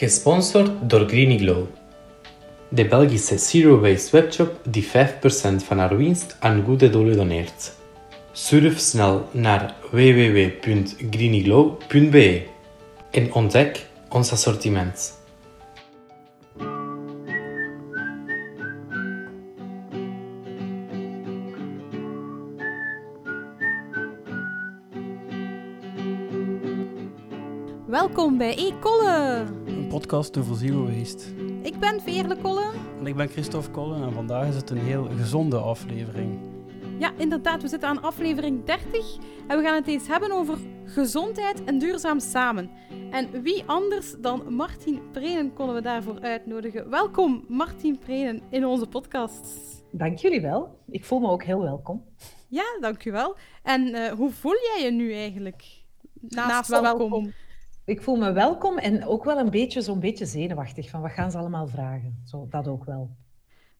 Gesponsord door Greeny Glow. De Belgische Zero Waste webshop die 5% van haar winst aan goede doelen doneert. Surf snel naar www.greenyglow.be en ontdek ons assortiment. Welkom bij E-Kolle. Podcast over zero waste. Ik ben Veerle Kolle. En ik ben Christophe Kolle en vandaag is het een heel gezonde aflevering. Ja, inderdaad, we zitten aan aflevering 30 en we gaan het eens hebben over gezondheid en duurzaam samen. En wie anders dan Martin Prenen konden we daarvoor uitnodigen. Welkom Martin Prenen in onze podcast. Dank jullie wel. Ik voel me ook heel welkom. Ja, dankjewel. En uh, hoe voel jij je nu eigenlijk? Naast, Naast welkom. welkom. Ik voel me welkom en ook wel een beetje zo'n beetje zenuwachtig van wat gaan ze allemaal vragen. Zo, dat ook wel.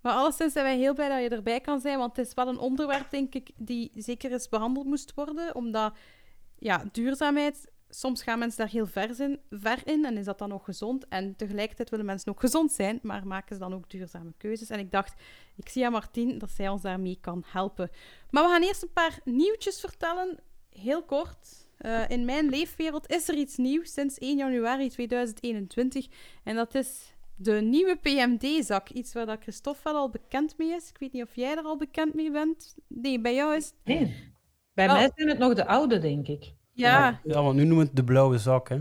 Maar alleszins zijn wij heel blij dat je erbij kan zijn, want het is wel een onderwerp, denk ik, die zeker eens behandeld moest worden. Omdat, ja, duurzaamheid, soms gaan mensen daar heel ver in, ver in en is dat dan ook gezond. En tegelijkertijd willen mensen ook gezond zijn, maar maken ze dan ook duurzame keuzes. En ik dacht, ik zie aan Martien dat zij ons daarmee kan helpen. Maar we gaan eerst een paar nieuwtjes vertellen, heel kort. Uh, in mijn leefwereld is er iets nieuws sinds 1 januari 2021. En dat is de nieuwe PMD-zak. Iets waar dat Christophe wel al bekend mee is. Ik weet niet of jij er al bekend mee bent. Nee, bij jou is Nee. Bij mij zijn het nog de oude, denk ik. Ja. Ja, want nu noemen we het de blauwe zak, hè.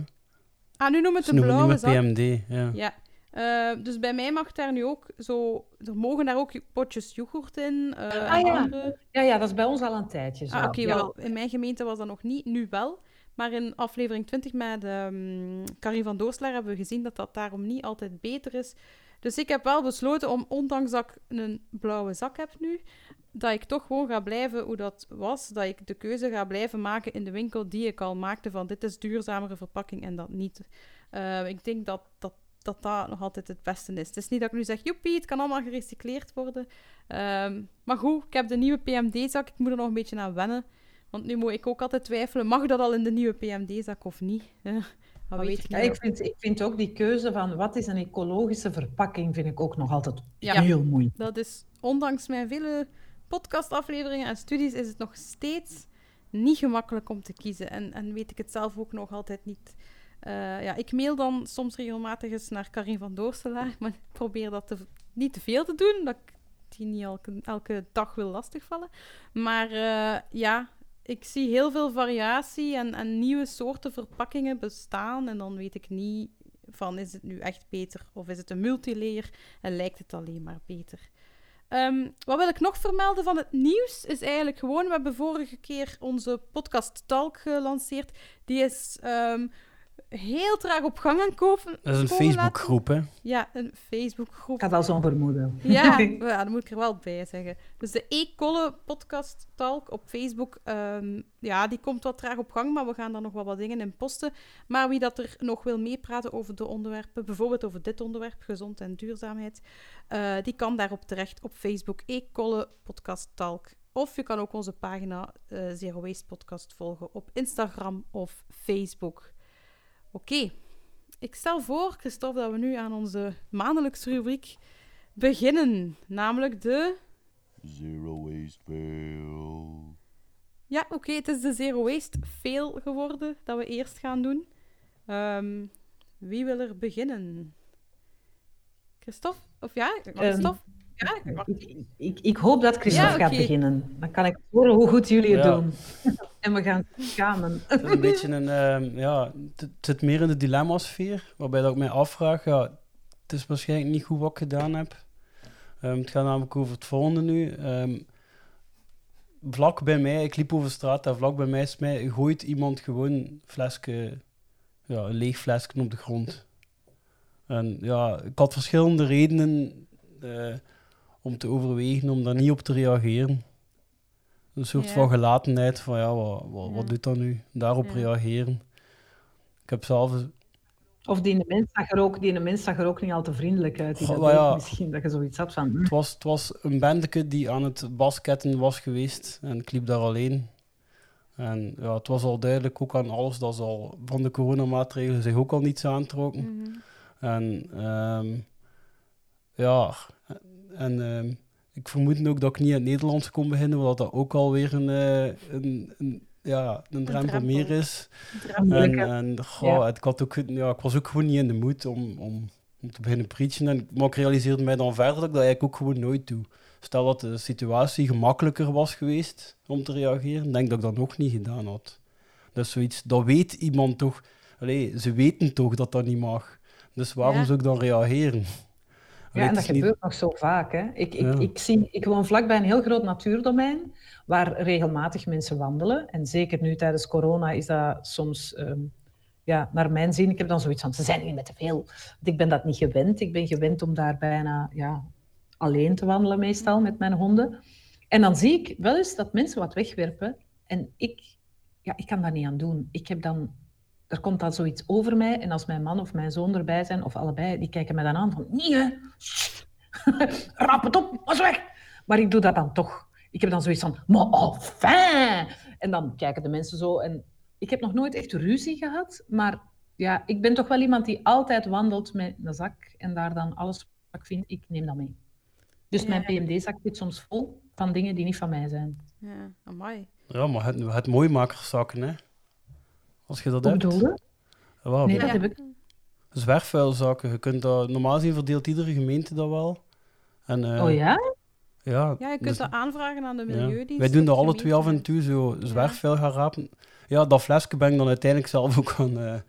Ah, nu noemen we het de blauwe zak. PMD, ja. Ja. Uh, dus bij mij mag daar nu ook zo... Er mogen daar ook potjes yoghurt in. Uh, ah ja. Andere... ja, ja, dat is bij ons al een tijdje zo. Ah, Oké, okay, ja. in mijn gemeente was dat nog niet, nu wel. Maar in aflevering 20 met um, Karin van Doorselaar hebben we gezien dat dat daarom niet altijd beter is. Dus ik heb wel besloten om, ondanks dat ik een blauwe zak heb nu, dat ik toch gewoon ga blijven hoe dat was. Dat ik de keuze ga blijven maken in de winkel die ik al maakte van dit is duurzamere verpakking en dat niet. Uh, ik denk dat dat dat dat nog altijd het beste is. Het is niet dat ik nu zeg, joepie, het kan allemaal gerecycleerd worden. Um, maar goed, ik heb de nieuwe PMD-zak. Ik moet er nog een beetje aan wennen. Want nu moet ik ook altijd twijfelen, mag dat al in de nieuwe PMD-zak of niet? dat weet ik, ja, ik, vind, ik vind ook die keuze van wat is een ecologische verpakking, vind ik ook nog altijd ja, heel moeilijk. Dat is, ondanks mijn vele podcastafleveringen en studies, is het nog steeds niet gemakkelijk om te kiezen. En, en weet ik het zelf ook nog altijd niet uh, ja, ik mail dan soms regelmatig eens naar Karin van Doorselaar, maar ik probeer dat te, niet te veel te doen, dat ik die niet elke, elke dag wil lastigvallen. Maar uh, ja, ik zie heel veel variatie en, en nieuwe soorten verpakkingen bestaan en dan weet ik niet van is het nu echt beter of is het een multilayer en lijkt het alleen maar beter. Um, wat wil ik nog vermelden van het nieuws? Is eigenlijk gewoon, we hebben vorige keer onze podcast Talk gelanceerd. Die is um, heel traag op gang aan kopen. Dat is een Facebookgroep, hè? Ja, een Facebookgroep. Ik had al zo'n vermoeden. Ja, ja, dat moet ik er wel bij zeggen. Dus de E-Kolle podcast talk op Facebook, um, ja, die komt wat traag op gang, maar we gaan daar nog wel wat dingen in posten. Maar wie dat er nog wil meepraten over de onderwerpen, bijvoorbeeld over dit onderwerp, gezond en duurzaamheid, uh, die kan daarop terecht op Facebook E-Kolle podcast talk. Of je kan ook onze pagina uh, Zero Waste Podcast volgen op Instagram of Facebook. Oké, ik stel voor, Christophe, dat we nu aan onze maandelijkse rubriek beginnen. Namelijk de... Zero Waste Fail. Ja, oké, het is de Zero Waste Fail geworden dat we eerst gaan doen. Um, wie wil er beginnen? Christophe? Of ja, Christophe? Um, ja, ik, ik, ik, hoop dat Christophe ja, okay. gaat beginnen. Dan kan ik horen hoe goed jullie het ja. doen. en we gaan schamen. Het is een beetje een, uh, ja, het zit meer in de dilemma-sfeer, waarbij dat ik mij afvraag, ja, het is waarschijnlijk niet goed wat ik gedaan heb. Um, het gaat namelijk over het volgende nu. Um, vlak bij mij, ik liep over straat en vlak bij mij, mij gooit iemand gewoon een flesje, ja, een leeg flesje op de grond. En ja, ik had verschillende redenen uh, om te overwegen om daar niet op te reageren. Een soort ja. van gelatenheid van ja, wat, wat, doet dat nu? Daarop ja. reageren. Ik heb zelf... Of die mens zag er ook, die mens zag er ook niet al te vriendelijk uit. Die dat ja, misschien dat je zoiets had van... Hm. Het, was, het was een bandeke die aan het basketten was geweest en ik liep daar alleen. En ja, het was al duidelijk ook aan alles dat ze al van de coronamaatregelen zich ook al niets aantrokken. Mm -hmm. En ehm, ja, en ehm, ik vermoed ook dat ik niet in het Nederlands kon beginnen, omdat dat ook alweer een, eh, een, een, ja, een drempel drempel. meer is. En, en goh, ik, had ook, ja, ik was ook gewoon niet in de moed om, om, om te beginnen preachen. En, maar ik realiseerde mij dan verder dat ik dat eigenlijk ook gewoon nooit doe. Stel dat de situatie gemakkelijker was geweest om te reageren, denk dat ik dat nog niet gedaan had. Dat is zoiets, dat weet iemand toch. Allee, ze weten toch dat dat niet mag. Dus waarom Ja. zou ik dan reageren? Ja, en dat niet- gebeurt nog zo vaak. Hè. Ik, ik, Ja. ik, zie, ik woon vlakbij een heel groot natuurdomein waar regelmatig mensen wandelen. En zeker nu tijdens corona is dat soms, ehm, ja, naar mijn zin, ik heb dan zoiets van, ze zijn hier met te veel. Want ik ben dat niet gewend. Ik ben gewend om daar bijna ja, alleen te wandelen meestal met mijn honden. En dan zie ik wel eens dat mensen wat wegwerpen. En ik, ja, ik kan daar niet aan doen. Ik heb dan, er komt dan zoiets over mij. En als mijn man of mijn zoon erbij zijn, of allebei, die kijken mij dan aan van, niet hè, rap het op, was weg. Maar ik doe dat dan toch. Ik heb dan zoiets van, maar enfin. En dan kijken de mensen zo. En ik heb nog nooit echt ruzie gehad, maar ja, ik ben toch wel iemand die altijd wandelt met een zak en daar dan alles wat ik vind, ik neem dat mee. Dus mijn. PMD-zak zit soms vol van dingen die niet van mij zijn. Ja, amai. Ja, maar het, het mooimakerszakken, hè. Als je dat Hoe hebt. Nee, dat heb ik. Zwerfvuilzakken, je kunt dat, normaal gezien verdeelt iedere gemeente dat wel. En, eh, Oh ja? Ja, Ja, je kunt dus- dat aanvragen aan de ja. Milieudienst. Wij doen dat alle twee af en toe, zo zwerfvuil gaan rapen. Ja, dat flesje ben ik dan uiteindelijk zelf ook gaan eh Ah ja,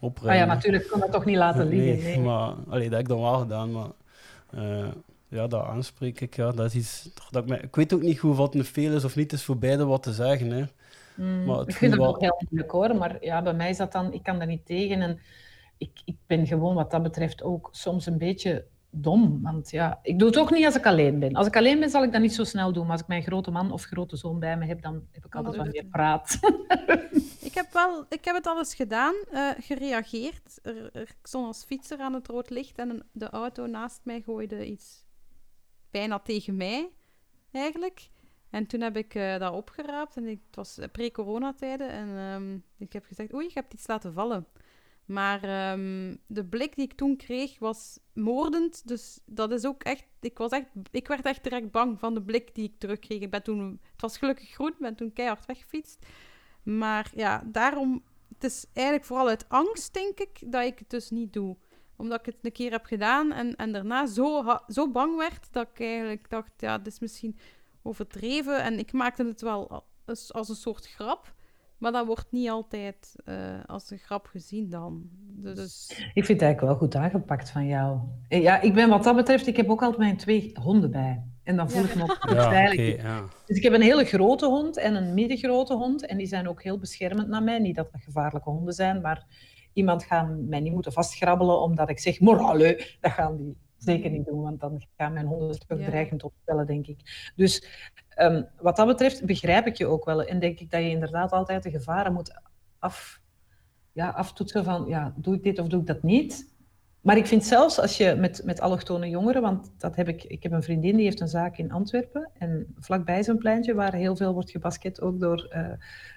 opruimen. natuurlijk, ik kon dat toch niet laten liggen. Nee. maar allee, dat heb ik dan wel gedaan, maar eh, ja, dat aanspreek ik, ja, dat is iets dat ik, me, ik weet ook niet goed wat een veel is of niet, is voor beide wat te zeggen, hè. Mm, Maar het ik vind het ook wel- heel moeilijk hoor, maar ja, bij mij is dat dan, ik kan daar niet tegen. En ik, ik ben gewoon wat dat betreft ook soms een beetje dom. Want ja, ik doe het ook niet als ik alleen ben. Als ik alleen ben, zal ik dat niet zo snel doen. Maar als ik mijn grote man of grote zoon bij me heb, dan heb ik altijd wat je meer praat. Ik heb, wel, ik heb het al eens gedaan, eh, gereageerd. Er, er- ik stond als fietser aan het rood licht en een- de auto naast mij gooide iets bijna tegen mij, eigenlijk. En toen heb ik eh, dat opgeraapt en het was pre-coronatijden en ehm, ik heb gezegd, oei, je hebt iets laten vallen. Maar ehm, de blik die ik toen kreeg was moordend, dus dat is ook echt, ik, was echt, ik werd echt direct bang van de blik die ik terugkreeg. Ik ben toen, het was gelukkig groen, ik ben toen keihard weggefietst. Maar ja, daarom, het is eigenlijk vooral uit angst, denk ik, dat ik het dus niet doe. Omdat ik het een keer heb gedaan en, en daarna zo, zo bang werd, dat ik eigenlijk dacht, ja, dit is misschien overdreven. En ik maakte het wel als, als een soort grap, maar dat wordt niet altijd eh, als een grap gezien dan. Dus Ik vind het eigenlijk wel goed aangepakt van jou. Eh, Ja, ik ben wat dat betreft, ik heb ook altijd mijn twee honden bij. En dan voel Ja. ik me ook Ja, veilig. ja. Dus ik heb een hele grote hond en een middengrote hond. En die zijn ook heel beschermend naar mij. Niet dat dat gevaarlijke honden zijn, maar iemand gaat mij niet moeten vastgrabbelen omdat ik zeg, morale, dat gaan die zeker niet doen. Want dan gaan mijn honden Ja. dreigend opstellen, denk ik. Dus ehm, wat dat betreft begrijp ik je ook wel. En denk ik dat je inderdaad altijd de gevaren moet af, ja, aftoetsen van, ja, doe ik dit of doe ik dat niet? Maar ik vind zelfs als je met, met allochtone jongeren, want dat heb ik, ik heb een vriendin die heeft een zaak in Antwerpen en vlakbij een pleintje waar heel veel wordt gebasket, ook door eh,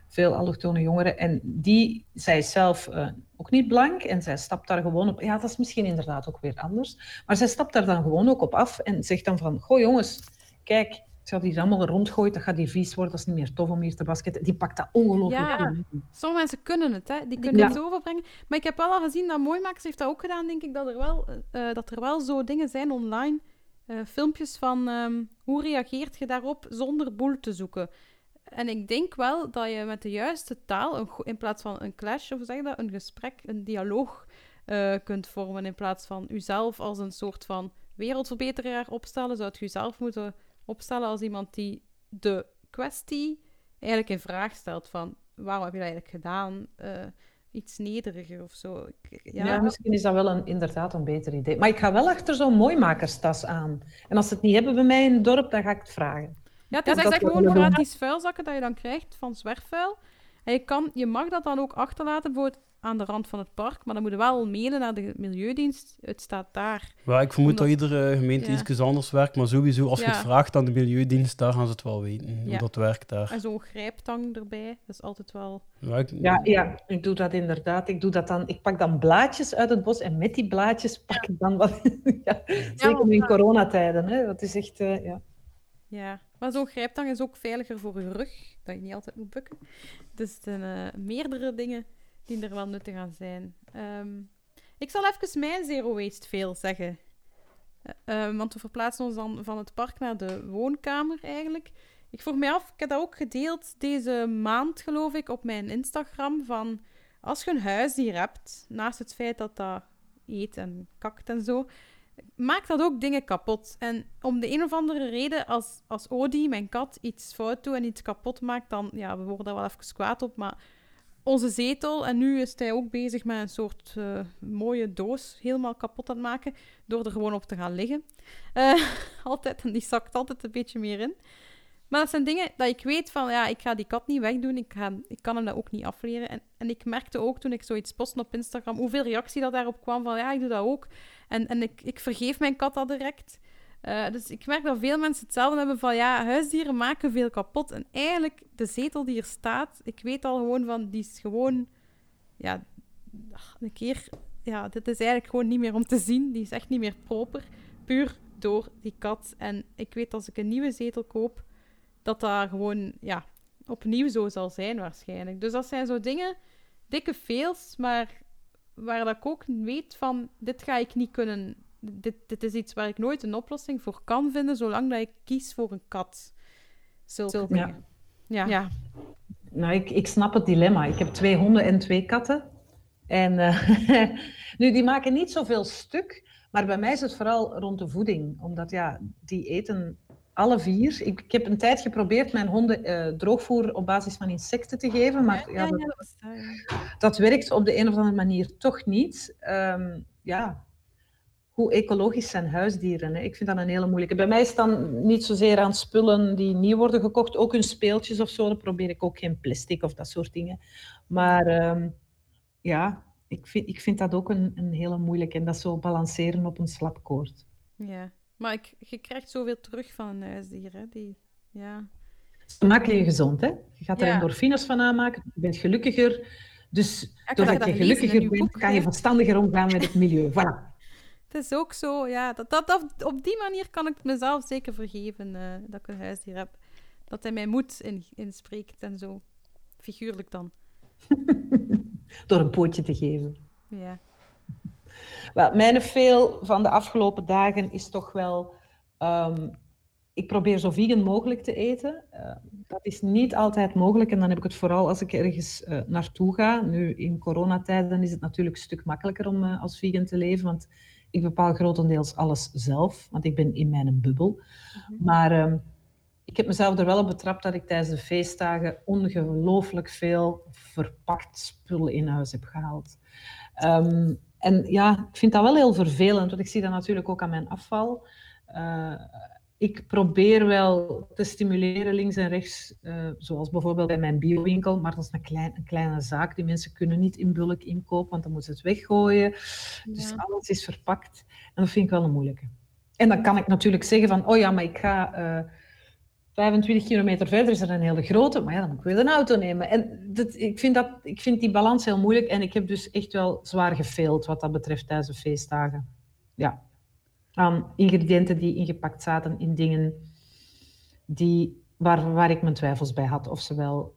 veel allochtone jongeren. En die, zij is zelf eh, ook niet blank en zij stapt daar gewoon op. Ja, dat is misschien inderdaad ook weer anders. Maar zij stapt daar dan gewoon ook op af en zegt dan van, goh jongens, kijk, als je dat hier allemaal rondgooit, dat gaat hier vies worden, dat is niet meer tof om hier te basketten. Die pakt dat ongelooflijk Ja. goed. Sommige mensen kunnen het, hè. die kunnen Ja. het overbrengen. Maar ik heb wel al gezien, dat Mooimakers heeft dat ook gedaan, denk ik, dat er wel, eh, dat er wel zo dingen zijn online. eh, filmpjes van ehm, hoe reageert je daarop zonder boel te zoeken. En ik denk wel dat je met de juiste taal, een in plaats van een clash, of zeg dat, een gesprek, een dialoog eh, kunt vormen. In plaats van uzelf als een soort van wereldverbeteraar opstellen, zou je jezelf moeten opstellen als iemand die de kwestie eigenlijk in vraag stelt van waarom heb je dat eigenlijk gedaan? Eh, iets nederiger of zo. Ja, misschien is dat wel een, inderdaad een beter idee. Maar ik ga wel achter zo'n mooimakerstas aan. En als ze het niet hebben bij mij in het dorp, dan ga ik het vragen. Ja, het is Ja, echt gewoon gratis vuilzakken dat je dan krijgt van zwerfvuil. En je, kan, je mag dat dan ook achterlaten. Bijvoorbeeld aan de rand van het park. Maar dan moet je wel mailen naar de Milieudienst. Het staat daar. Ja, ik vermoed Omdat- dat iedere gemeente Ja. iets anders werkt, maar sowieso als je het vraagt aan de Milieudienst, daar gaan ze het wel weten, hoe dat werkt daar. En zo'n grijptang erbij. Dat is altijd wel... Ja, ik- Ja, ja, ik doe dat inderdaad. Ik, doe dat dan, ik pak dan blaadjes uit het bos en met die blaadjes pak ik dan wat. ja, zeker in coronatijden. Hè. Dat is echt, eh, ja. Ja, maar zo'n grijptang is ook veiliger voor je rug, dat je niet altijd moet bukken. Dus het zijn eh, meerdere dingen die er wel nuttig aan zijn. Ehm, ik zal even mijn zero waste veel zeggen. Eh, eh, want we verplaatsen ons dan van het park naar de woonkamer eigenlijk. Ik vroeg mij af, ik heb dat ook gedeeld deze maand geloof ik op mijn Instagram, van als je een huisdier hebt, naast het feit dat dat eet en kakt en zo, maakt dat ook dingen kapot. En om de een of andere reden, als, als Odi, mijn kat, iets fout doet en iets kapot maakt, dan, ja, we worden daar wel even kwaad op, maar onze zetel, en nu is hij ook bezig met een soort eh, mooie doos helemaal kapot aan maken, door er gewoon op te gaan liggen. Eh, altijd, en die zakt altijd een beetje meer in. Maar dat zijn dingen dat ik weet van, ja, ik ga die kat niet wegdoen, ik, ga, ik kan hem dat ook niet afleren. En, en ik merkte ook toen ik zoiets postte op Instagram, hoeveel reactie dat daarop kwam van, ja, ik doe dat ook. En, en ik, ik vergeef mijn kat dat direct. Eh, dus ik merk dat veel mensen hetzelfde hebben van ja, huisdieren maken veel kapot. En eigenlijk, de zetel die er staat, ik weet al gewoon van, die is gewoon, ja, een keer, ja, dit is eigenlijk gewoon niet meer om te zien. Die is echt niet meer proper, puur door die kat. En ik weet als ik een nieuwe zetel koop, dat dat gewoon, ja, opnieuw zo zal zijn waarschijnlijk. Dus dat zijn zo dingen, dikke fails, maar waar dat ik ook weet van, dit ga ik niet kunnen... Dit, dit is iets waar ik nooit een oplossing voor kan vinden, zolang dat ik kies voor een kat. Zulke Ja. dingen. Ja. ja. Nou, ik, ik snap het dilemma. Ik heb twee honden en twee katten. En eh, nu, die maken niet zoveel stuk, maar bij mij is het vooral rond de voeding. Omdat ja, die eten alle vier. Ik, ik heb een tijd geprobeerd mijn honden eh, droogvoer op basis van insecten te geven, maar ja, dat, werkt op de een of andere manier toch niet. Ehm, ja, hoe ecologisch zijn huisdieren? Hè? Ik vind dat een hele moeilijke. Bij mij is het dan niet zozeer aan spullen die nieuw worden gekocht, ook hun speeltjes of zo. Dan probeer ik ook geen plastic of dat soort dingen. Maar ehm, ja, ik vind, ik vind dat ook een, een hele moeilijke. En dat zo balanceren op een slap koord. Ja. Maar ik, je krijgt zoveel terug van een huisdier, hè. Die, ja. Ze maken je gezond, hè? Je gaat er Ja. endorfines van aanmaken, je bent gelukkiger. Dus doordat je gelukkiger bent, boek, kan je verstandiger omgaan met het milieu. Voilà. Het is ook zo, ja. Dat, dat, dat, op die manier kan ik mezelf zeker vergeven eh, dat ik een huisdier heb. Dat hij mij moed in, inspreekt en zo. Figuurlijk dan. Door een pootje te geven. Ja. Wel, mijn veel van de afgelopen dagen is toch wel... ehm, ik probeer zo vegan mogelijk te eten. Eh, dat is niet altijd mogelijk en dan heb ik het vooral als ik ergens eh, naartoe ga. Nu, in coronatijden is het natuurlijk een stuk makkelijker om eh, als vegan te leven, want ik bepaal grotendeels alles zelf, want ik ben in mijn bubbel. Maar ehm, ik heb mezelf er wel op betrapt dat ik tijdens de feestdagen ongelooflijk veel verpakt spullen in huis heb gehaald. Ehm, en ja, ik vind dat wel heel vervelend, want ik zie dat natuurlijk ook aan mijn afval. Eh, ik probeer wel te stimuleren links en rechts, eh, zoals bijvoorbeeld bij mijn biowinkel, maar dat is een, klein, een kleine zaak. Die mensen kunnen niet in bulk inkopen, want dan moeten ze het weggooien. Dus alles is verpakt. En dat vind ik wel een moeilijke. En dan kan ik natuurlijk zeggen van, oh ja, maar ik ga eh, 25 kilometer verder, is er een hele grote, maar ja, dan moet ik weer een auto nemen. En dat, ik, vind dat, ik vind die balans heel moeilijk en ik heb dus echt wel zwaar gefaild wat dat betreft tijdens de feestdagen. Ja, aan ingrediënten die ingepakt zaten in dingen die, waar, waar ik mijn twijfels bij had, of ze wel...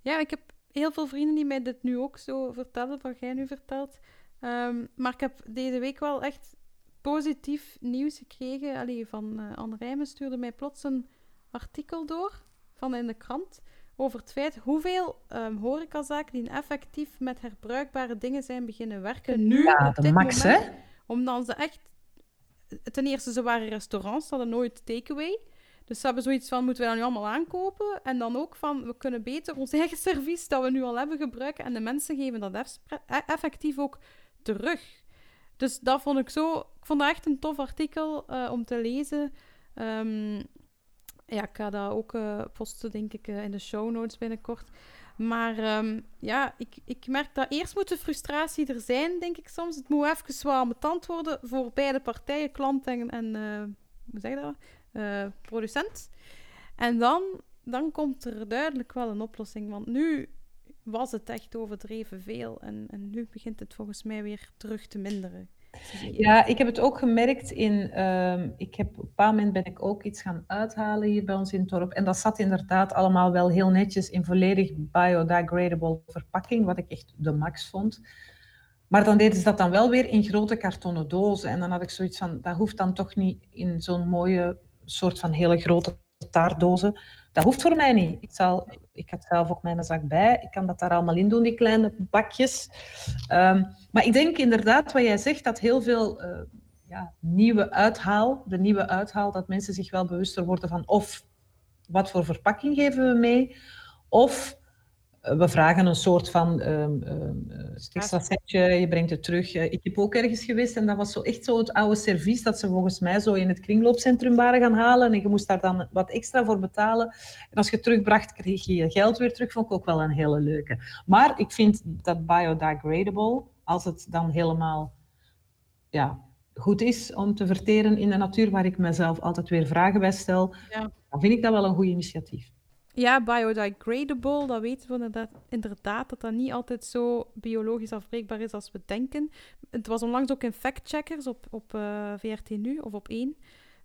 Ja, ik heb heel veel vrienden die mij dit nu ook zo vertellen, wat jij nu vertelt. Ehm, maar ik heb deze week wel echt positief nieuws gekregen. Allee, van eh Anne Rijmen stuurde mij plots een artikel door van in de krant over het feit hoeveel ehm horecazaken die effectief met herbruikbare dingen zijn beginnen werken nu Ja, op dit max, moment. hè? Omdat ze echt... Ten eerste, ze waren restaurants, ze hadden nooit takeaway. Dus ze hebben zoiets van, moeten we dat nu allemaal aankopen? En dan ook van, we kunnen beter ons eigen servies dat we nu al hebben gebruiken. En de mensen geven dat e- effectief ook terug. Dus dat vond ik zo... Ik vond dat echt een tof artikel eh, om te lezen. Ehm, ja, ik ga dat ook eh, posten, denk ik, eh, in de show notes binnenkort. Maar ehm, ja, ik, ik merk dat eerst moet de frustratie er zijn, denk ik soms. Het moet even wel ambetant worden voor beide partijen, klant en, en hoe zeg je dat? Producent. En dan, dan komt er duidelijk wel een oplossing. Want nu was het echt overdreven veel. En, en nu begint het volgens mij weer terug te minderen. Ja, ik heb het ook gemerkt in. ehm, ik heb, op een bepaald moment ben ik ook iets gaan uithalen hier bij ons in het dorp. En dat zat inderdaad allemaal wel heel netjes in volledig biodegradable verpakking, wat ik echt de max vond. Maar dan deden ze dat dan wel weer in grote kartonnen dozen. En dan had ik zoiets van, dat hoeft dan toch niet in zo'n mooie soort van hele grote taartdozen. Dat hoeft voor mij niet. Ik, zal, ik had zelf ook mijn zak bij. Ik kan dat daar allemaal in doen, die kleine bakjes. Ehm, maar ik denk inderdaad, wat jij zegt, dat heel veel eh, ja, nieuwe uithaal, de nieuwe uithaal, dat mensen zich wel bewuster worden van of wat voor verpakking geven we mee, of we vragen een soort van eh, extra setje, je brengt het terug. Eh, ik heb ook ergens geweest en dat was zo echt zo het oude servies dat ze volgens mij zo in het kringloopcentrum waren gaan halen en je moest daar dan wat extra voor betalen. En als je het terugbracht, kreeg je je geld weer terug. Vond ik ook wel een hele leuke. Maar ik vind dat biodegradable, als het dan helemaal ja, goed is om te verteren in de natuur, waar ik mezelf altijd weer vragen bij stel, Ja. dan vind ik dat wel een goed initiatief. Ja, biodegradable, dat weten we inderdaad, inderdaad dat dat niet altijd zo biologisch afbreekbaar is als we denken. Het was onlangs ook in factcheckers op, op eh, VRT Nu of op 1.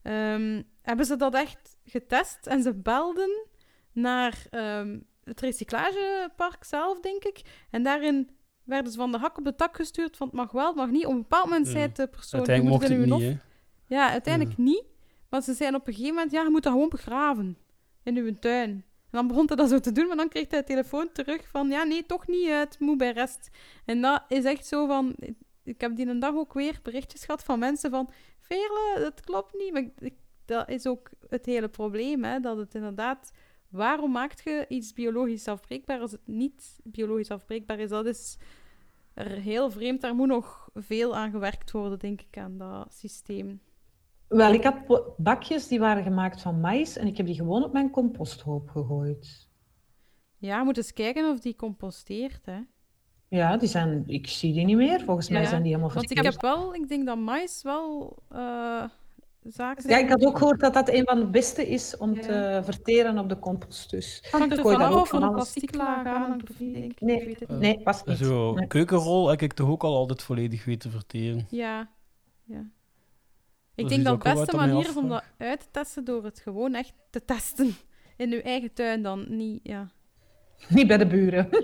Ehm, hebben ze dat echt getest en ze belden naar ehm, het recyclagepark zelf, denk ik. En daarin werden ze van de hak op de tak gestuurd van het mag wel, het mag niet. Op een bepaald moment Ja. zei de persoon... Uiteindelijk "Je mocht het niet, ja, uiteindelijk niet. Want ze zeiden op een gegeven moment, ja, je moet dat gewoon begraven. In uw tuin. En dan begon hij dat zo te doen, maar dan kreeg hij de telefoon terug van, ja, nee, toch niet, het moet bij rest. En dat is echt zo van... Ik heb die een dag ook weer berichtjes gehad van mensen van, Veerle, dat klopt niet. Maar dat is ook het hele probleem, hè, dat het inderdaad... Waarom maakt je iets biologisch afbreekbaar als het niet biologisch afbreekbaar is? Dat is er heel vreemd. Daar moet nog veel aan gewerkt worden, denk ik, aan dat systeem. Wel, ik had bakjes die waren gemaakt van maïs en ik heb die gewoon op mijn composthoop gegooid. Ja, je moet eens kijken of die composteert, hè. Ja, die zijn, ik zie die niet meer. Volgens mij zijn die helemaal Want ik verstopt. heb wel, ik denk dat mais wel eh, zaken Ja, ik had ook gehoord dat dat een van de beste is om Ja. te verteren op de compost. Dus Hangt er vanaf ook of van een alles. plastieklaag aan. Nee. Ik weet het Eh, niet. nee, past niet. Zo, Nee. keukenrol heb ik toch ook al altijd volledig weten verteren. Ja, ja. Ik Dus denk dat de beste manier is om dat uit te testen door het gewoon echt te testen. In uw eigen tuin dan, niet, ja. Niet bij de buren.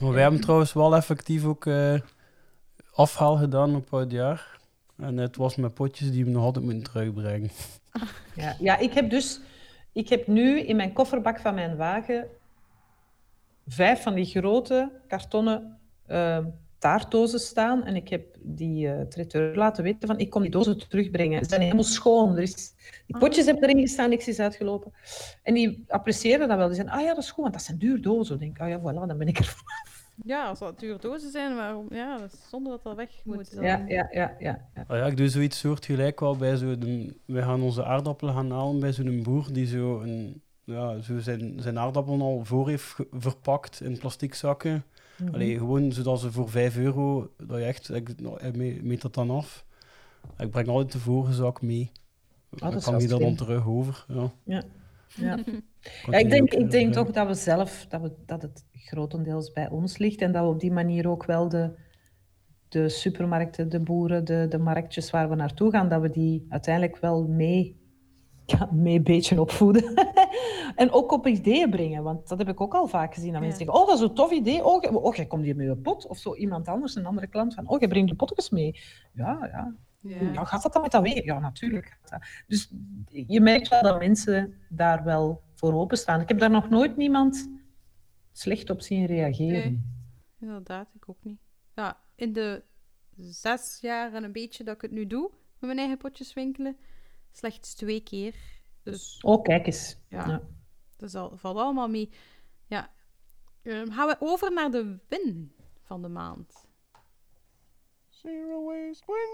Maar wij hebben trouwens wel effectief ook eh, afhaal gedaan op oud jaar. En het was met potjes die we nog altijd moeten terugbrengen. Ja, ja, ik heb dus... Ik heb nu in mijn kofferbak van mijn wagen vijf van die grote kartonnen eh, taartdozen staan. En ik heb die eh traiteur laten weten van, ik kom die dozen terugbrengen. Ze zijn helemaal schoon. Er is, die potjes hebben erin gestaan, niks is uitgelopen. En die appreciëren dat wel. Die zeggen, ah ja, dat is goed, want dat zijn duur dozen. Ik denk, ah ja, voilà, dan ben ik er. Ja, als dat dure dozen zijn, waarom, ja, dat is zonder dat dat weg moet. dan- Ja, ja, ja, ja. ja. Ah ja, ik doe zoiets soortgelijk wel bij zo'n... We gaan onze aardappelen gaan halen bij zo'n boer die zo, een, ja, zo zijn, zijn aardappelen al voor heeft verpakt in plastic zakken. Mhm. Allee, gewoon zodat ze voor 5 euro, dat je echt, ik, nou, me- meet dat dan af. Ik breng altijd de vorige zak mee. dat dan kan die dat dan terug over. Ja. Ja. Ja. Ik denk, ik denk herbrengen. toch dat we zelf, dat, we, dat het grotendeels bij ons ligt en dat we op die manier ook wel de, de supermarkten, de boeren, de, de marktjes waar we naartoe gaan, dat we die uiteindelijk wel mee, ja, mee een beetje opvoeden. en ook op ideeën brengen, want dat heb ik ook al vaak gezien. Dat mensen zeggen, oh, dat is een tof idee. Oh, jij- oh, jij komt hier met je pot. Of zo iemand anders, een andere klant, van, oh, jij brengt je potjes mee. Ja, ja, Ja. ja, gaat dat dan met dat weer? Ja, natuurlijk. Dus je merkt wel dat mensen daar wel voor openstaan. Ik heb daar nog nooit niemand slecht op zien reageren. Nee. Inderdaad, ik ook niet. Ja, in de zes jaar en een beetje dat ik het nu doe, met mijn eigen potjes winkelen, slechts twee keer. Dus Oh, kijk eens. Ja. Ja. dat al, valt allemaal mee. Ja. Ehm, gaan we over naar de win van de maand. Zero waste win.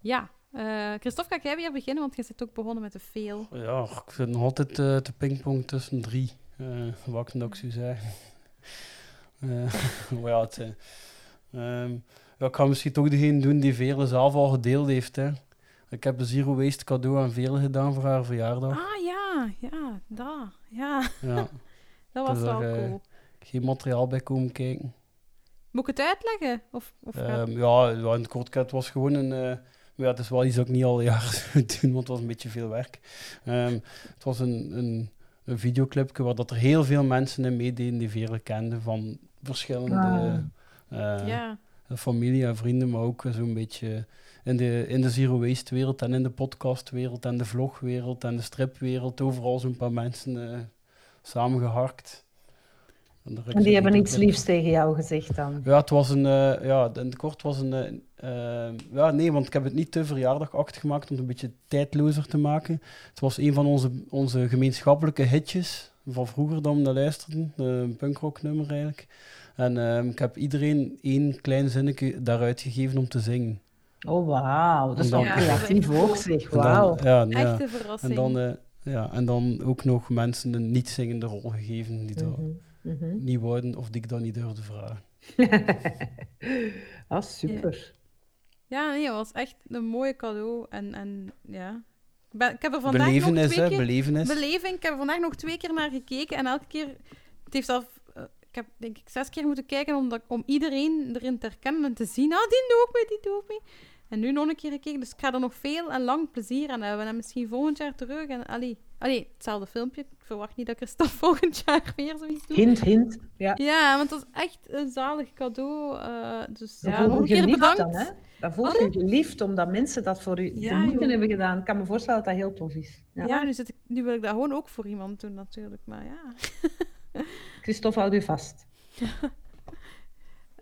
Ja. eh Christophe, ga jij weer beginnen, want je zit ook begonnen met de veel. Ja, ik zit nog altijd eh, te pingpong tussen drie. Eh wat ik nog zou zeggen. Eh, ja, het, ja, ik ga misschien toch degene doen die Veerle zelf al gedeeld heeft. Hè. Ik heb een zero waste cadeau aan Veerle gedaan voor haar verjaardag. Ah ja, ja, dat. Ja, Ja, dat was Dus wel er, cool. geen materiaal bij komen kijken. Moet ik het uitleggen? Of, of Ehm, ja, in het kort, het was gewoon een... eh, maar ja, het is wel iets dat ik niet al jaren zou doen, want het was een beetje veel werk. Ehm, het was een, een, een videoclipje waar dat er heel veel mensen in meededen die Veerle kenden van verschillende eh, ja. Familie en vrienden, maar ook zo'n beetje in de, in de zero waste wereld en in de podcastwereld en de vlogwereld en de stripwereld. Overal zo'n paar mensen eh, samengeharkt. En, die hebben iets liefs tegen jou gezegd dan. ja, het was een, eh, ja, in het kort was een, eh, eh, ja, nee, want ik heb het niet te verjaardagachtig gemaakt om het een beetje tijdlozer te maken. Het was een van onze, onze gemeenschappelijke hitjes van vroeger dat we naar luisterden, een punkrocknummer eigenlijk. En ehm, ik heb iedereen één klein zinnetje daaruit gegeven om te zingen. Oh, wauw. Dat is wel dan- creatief Ja, ook, zeg. Dan- Wauw. ja, ja. Echte verrassing. En dan, eh, ja, en dan ook nog mensen een niet-zingende rol gegeven die dat Mhm, mhm. niet wouden of die ik dan niet durfde vragen. ah, super. Ja, nee, het was echt een mooi cadeau. En, en ja. Ik, ben, ik heb er vandaag nog Belevenis, twee hè, keer... belevenis. Beleving. Ik heb er vandaag nog twee keer naar gekeken. En elke keer... Het heeft al... eh, ik heb denk ik zes keer moeten kijken om, dat, om iedereen erin te herkennen en te zien. Ah, die doe ik mee, die doe ik mee. En nu nog een keer gekeken. Dus ik ga er nog veel en lang plezier aan hebben. En misschien volgend jaar terug. En allee, allee hetzelfde filmpje. Ik verwacht niet dat Christophe volgend jaar weer zoiets doet. Hint, hint. Ja. Ja, want dat is echt een zalig cadeau. eh, dus Dat ja, voelt nog een je keer bedankt. dan, hè? Dat voelt je geliefd, omdat mensen dat voor u Ja, de moeite hebben gedaan. Ik kan me voorstellen dat dat heel tof is. Ja. Ja, nu, zit ik, nu wil ik dat gewoon ook voor iemand doen, natuurlijk. Maar ja. Christophe, houd u vast.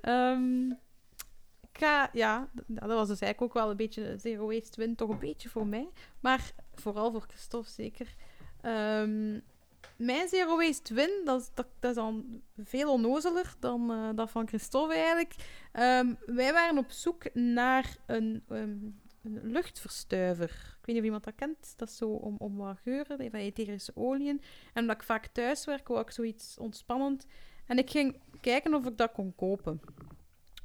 Ehm, ja, d- dat was dus eigenlijk ook wel een beetje Zero Waste Win, toch een beetje voor mij. Maar vooral voor Christophe zeker. Ehm, mijn Zero Waste Win, dat is, dat, is dan veel onnozeler dan eh, dat van Christophe eigenlijk. Ehm, wij waren op zoek naar een, ehm, een luchtverstuiver. Ik weet niet of iemand dat kent. Dat is zo om, om wat geuren, van etherische oliën. En omdat ik vaak thuis werk, wou ik zoiets ontspannend. En ik ging kijken of ik dat kon kopen.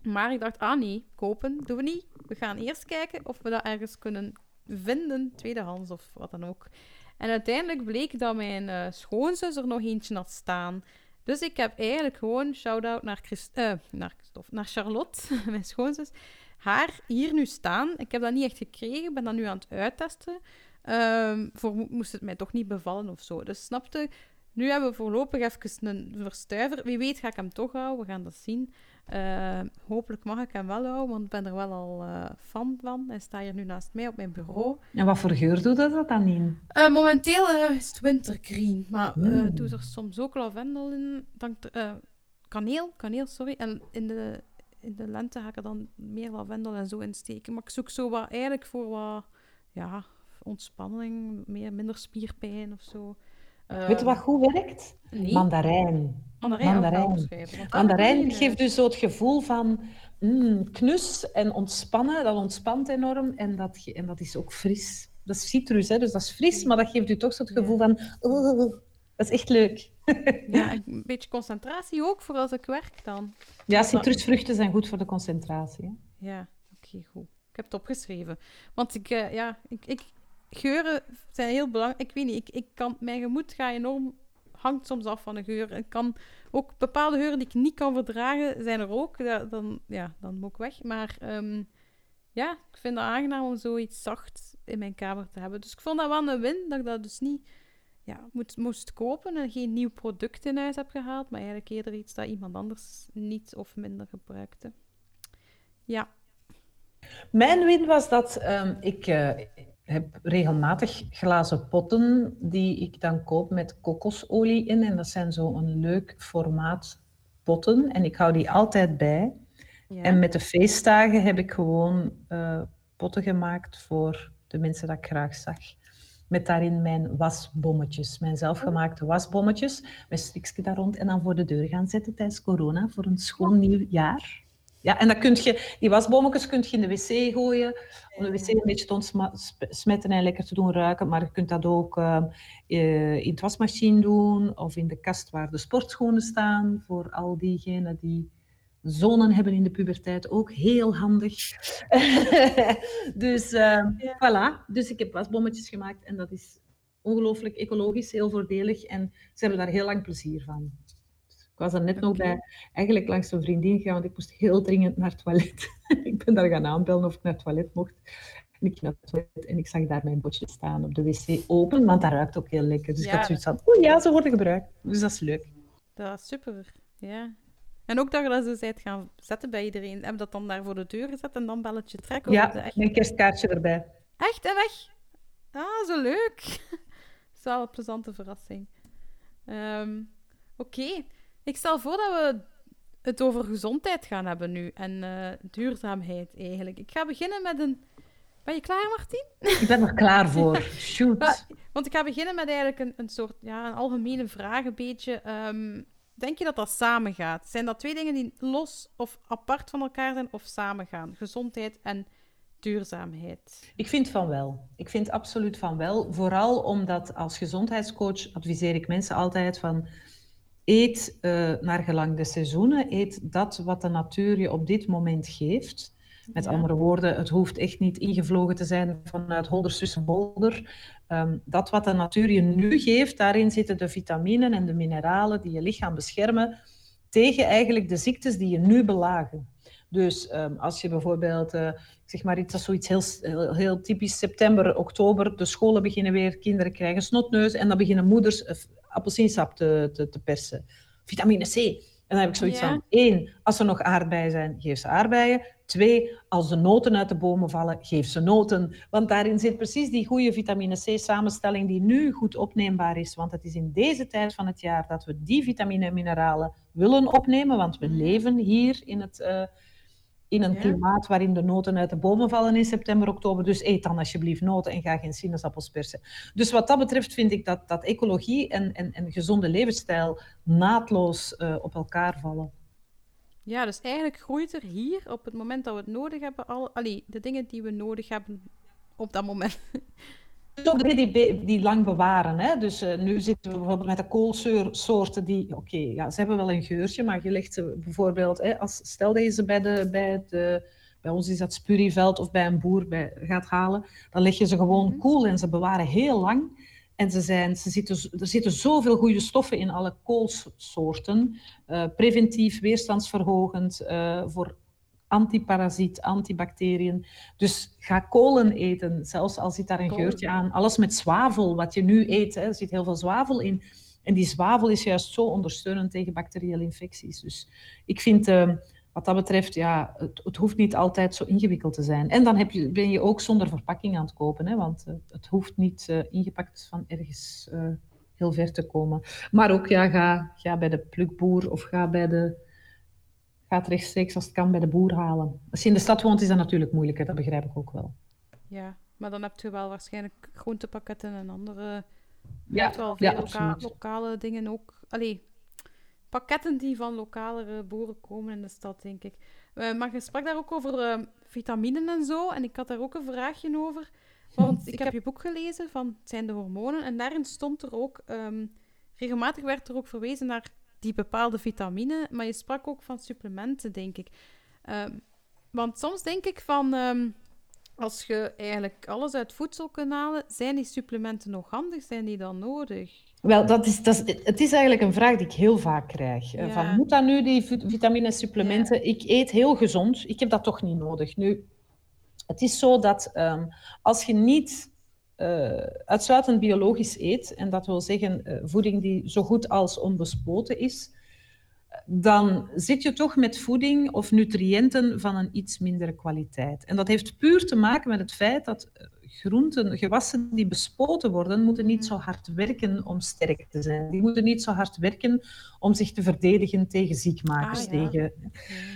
Maar ik dacht, ah nee, kopen doen we niet. We gaan eerst kijken of we dat ergens kunnen vinden, tweedehands of wat dan ook. En uiteindelijk bleek dat mijn eh, schoonzus er nog eentje had staan. Dus ik heb eigenlijk gewoon, shout-out naar, Christ eh, naar, naar Charlotte, mijn schoonzus, haar hier nu staan. Ik heb dat niet echt gekregen, ben dat nu aan het uittesten. Ehm, voor mo- moest het mij toch niet bevallen of zo. Dus snapte, nu hebben we voorlopig even een verstuiver. Wie weet ga ik hem toch houden, we gaan dat zien. Eh, hopelijk mag ik hem wel houden, want ik ben er wel al eh, fan van. Hij staat hier nu naast mij op mijn bureau. En wat voor geur doet dat dan in? Eh, momenteel is het wintergreen, maar Mm. doe er soms ook lavendel in. Eh, kaneel, kaneel, sorry. En in de, in de lente ga ik er dan meer lavendel en zo in steken. Maar ik zoek zo wat eigenlijk voor wat ja, ontspanning, meer, minder spierpijn of zo. Eh, Weet je wat goed werkt? Nee, Mandarijn. mandarijn. mandarijn. Mandarijn geeft dus zo het gevoel van mm, knus en ontspannen. Dat ontspant enorm en dat, en dat is ook fris. Dat is citrus, hè, dus dat is fris, maar dat geeft u toch zo het gevoel van... "Oh, dat is echt leuk. Ja, en een beetje concentratie ook voor als ik werk dan. Ja, citrusvruchten zijn goed voor de concentratie. Hè. Ja, oké, goed. Ik heb het opgeschreven. Want ik, eh, ja, ik, ik, geuren zijn heel belangrijk. Ik weet niet, ik, ik kan, mijn gemoed gaat enorm, hangt soms af van de geur. Ik kan ook bepaalde geuren die ik niet kan verdragen, zijn er ook. Ja, dan, ja, dan moet ik weg. Maar ehm, ja, ik vind het aangenaam om zoiets zacht in mijn kamer te hebben. Dus ik vond dat wel een win, dat ik dat dus niet ja, moest kopen en geen nieuw product in huis heb gehaald, maar eigenlijk eerder iets dat iemand anders niet of minder gebruikte. Ja, Mijn win was dat ehm, ik eh, heb regelmatig glazen potten die ik dan koop met kokosolie in. En dat zijn zo'n leuk formaat potten. En ik hou die altijd bij. ja. En met de feestdagen heb ik gewoon eh, potten gemaakt voor de mensen dat ik graag zag. Met daarin mijn wasbommetjes, mijn zelfgemaakte wasbommetjes. Met strikje daar rond en dan voor de deur gaan zetten tijdens corona voor een schoon nieuw jaar. Ja, en dan kun je, die wasbommetjes kun je in de wc gooien, om de wc een beetje te ontsmetten en lekker te doen ruiken. Maar je kunt dat ook uh, in het wasmachine doen, of in de kast waar de sportschoenen staan, voor al diegenen die zonen hebben in de puberteit, ook heel handig. dus uh, voilà, dus ik heb wasbommetjes gemaakt en dat is ongelooflijk ecologisch, heel voordelig en ze hebben daar heel lang plezier van. Ik was er net nog bij, eigenlijk langs een vriendin gegaan, want ik moest heel dringend naar het toilet. ik ben daar gaan aanbellen of ik naar het toilet mocht. En ik ging naar het toilet en ik zag daar mijn botje staan op de wc open, want dat ruikt ook heel lekker. Dus ik had zoiets van, oeh ja, ze worden gebruikt. Dus dat is leuk. Dat is super, ja. En ook dat je dat zo gaan zetten bij iedereen. Heb dat dan daar voor de deur gezet en dan belletje trekken? Ja, een kerstkaartje erbij. Echt, en weg? Ah, zo leuk. dat is wel een plezante verrassing. Ehm, oké. Ik stel voor dat we het over gezondheid gaan hebben nu. En uh, duurzaamheid eigenlijk. Ik ga beginnen met een... Ben je klaar, Martien? Ik ben er klaar voor. Shoot. Want ik ga beginnen met eigenlijk een, een soort... Ja, een algemene vraag een beetje. Um, Denk je dat dat samengaat? Zijn dat twee dingen die los of apart van elkaar zijn of samengaan? Gezondheid en duurzaamheid? Ik vind van wel. Ik vind absoluut van wel. Vooral omdat als gezondheidscoach adviseer ik mensen altijd van eet uh, naar gelang de seizoenen, eet dat wat de natuur je op dit moment geeft. Met andere woorden, het hoeft echt niet ingevlogen te zijn vanuit Holder, Bolder. Um, dat wat de natuur je nu geeft, daarin zitten de vitaminen en de mineralen die je lichaam beschermen tegen eigenlijk de ziektes die je nu belagen. Dus um, als je bijvoorbeeld, uh, zeg maar iets, dat zoiets heel, heel, heel, typisch, september, oktober, de scholen beginnen weer, kinderen krijgen snotneus en dan beginnen moeders uh, appelsiensap te, te, te persen. Vitamine C. En dan heb ik zoiets ja. van, één, als er nog aardbeien zijn, geef ze aardbeien. Twee, als de noten uit de bomen vallen, geef ze noten. Want daarin zit precies die goede vitamine C-samenstelling die nu goed opneembaar is. Want het is in deze tijd van het jaar dat we die vitamine en mineralen willen opnemen. Want we leven hier in het... Uh, in een klimaat waarin de noten uit de bomen vallen in september, oktober. Dus eet dan alsjeblieft noten en ga geen sinaasappels persen. Dus wat dat betreft vind ik dat, dat ecologie en, en, en gezonde levensstijl naadloos uh, op elkaar vallen. Ja, dus eigenlijk groeit er hier op het moment dat we het nodig hebben, al, allee, de dingen die we nodig hebben op dat moment. Toch die, die lang bewaren. Hè? Dus uh, nu zitten we bijvoorbeeld met de koolsoorten die, oké, okay, ja, ze hebben wel een geurtje, maar je legt ze bijvoorbeeld, hè, als, stel dat je ze bij, de, bij, de, bij ons is dat spurrieveld of bij een boer bij, gaat halen, dan leg je ze gewoon -hmm. koel en ze bewaren heel lang. En ze zijn, ze zitten, er zitten zoveel goede stoffen in alle koolsoorten. Uh, preventief, weerstandsverhogend, uh, voor antiparasiet, antibacteriën. Dus ga kolen eten, zelfs al zit daar een geurtje aan. Alles met zwavel, wat je nu eet, hè, er zit heel veel zwavel in. En die zwavel is juist zo ondersteunend tegen bacteriële infecties. Dus ik vind... Uh, wat dat betreft, ja, het, het, hoeft niet altijd zo ingewikkeld te zijn. En dan heb je, ben je ook zonder verpakking aan het kopen, hè, want uh, het hoeft niet uh, ingepakt van ergens uh, heel ver te komen. Maar ook, ja, ga, ga bij de plukboer of ga bij de... Ga het rechtstreeks als het kan bij de boer halen. Als je in de stad woont, is dat natuurlijk moeilijker, dat begrijp ik ook wel. Ja, maar dan heb je wel waarschijnlijk groentepakketten en andere... Ja, wel veel ja, loka lokale dingen ook. Allee, pakketten die van lokalere boeren komen in de stad, denk ik. Uh, maar je sprak daar ook over uh, vitaminen en zo. En ik had daar ook een vraagje over. Want ik heb je boek gelezen van Het zijn de hormonen. En daarin stond er ook... Um, regelmatig werd er ook verwezen naar die bepaalde vitamine. Maar je sprak ook van supplementen, denk ik. Um, want soms denk ik van... Um, als je eigenlijk alles uit voedsel kunt halen, zijn die supplementen nog handig? Zijn die dan nodig? Wel, dat is, dat is, het is eigenlijk een vraag die ik heel vaak krijg. Ja. Van, moet dat nu, die vitamine supplementen? Ja. Ik eet heel gezond, ik heb dat toch niet nodig. Nu, het is zo dat um, als je niet uh, uitsluitend biologisch eet, en dat wil zeggen uh, voeding die zo goed als onbespoten is, dan zit je toch met voeding of nutriënten van een iets mindere kwaliteit. En dat heeft puur te maken met het feit dat groenten, gewassen die bespoten worden, moeten niet zo hard werken om sterk te zijn. Die moeten niet zo hard werken om zich te verdedigen tegen ziekmakers. Ah, ja. tegen...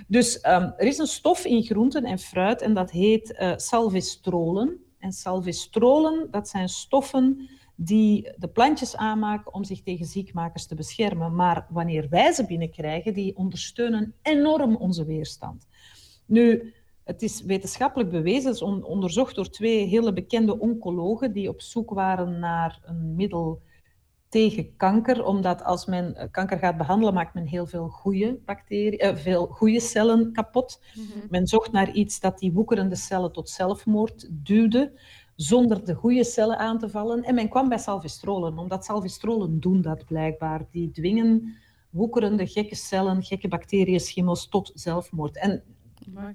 Dus um, er is een stof in groenten en fruit en dat heet uh, salvestrolen. En salvestrolen, dat zijn stoffen die de plantjes aanmaken om zich tegen ziekmakers te beschermen. Maar wanneer wij ze binnenkrijgen, die ondersteunen enorm onze weerstand. Nu, het is wetenschappelijk bewezen, is onderzocht door twee hele bekende oncologen die op zoek waren naar een middel tegen kanker, omdat als men eh, kanker gaat behandelen, maakt men heel veel goede bacteriën, eh, veel goede cellen kapot. Mhm. Men zocht naar iets dat die woekerende cellen tot zelfmoord duwde, zonder de goede cellen aan te vallen. En men kwam bij salvestrolen, omdat salvestrolen doen dat blijkbaar. Die dwingen woekerende gekke cellen, gekke bacteriën, schimmels tot zelfmoord. En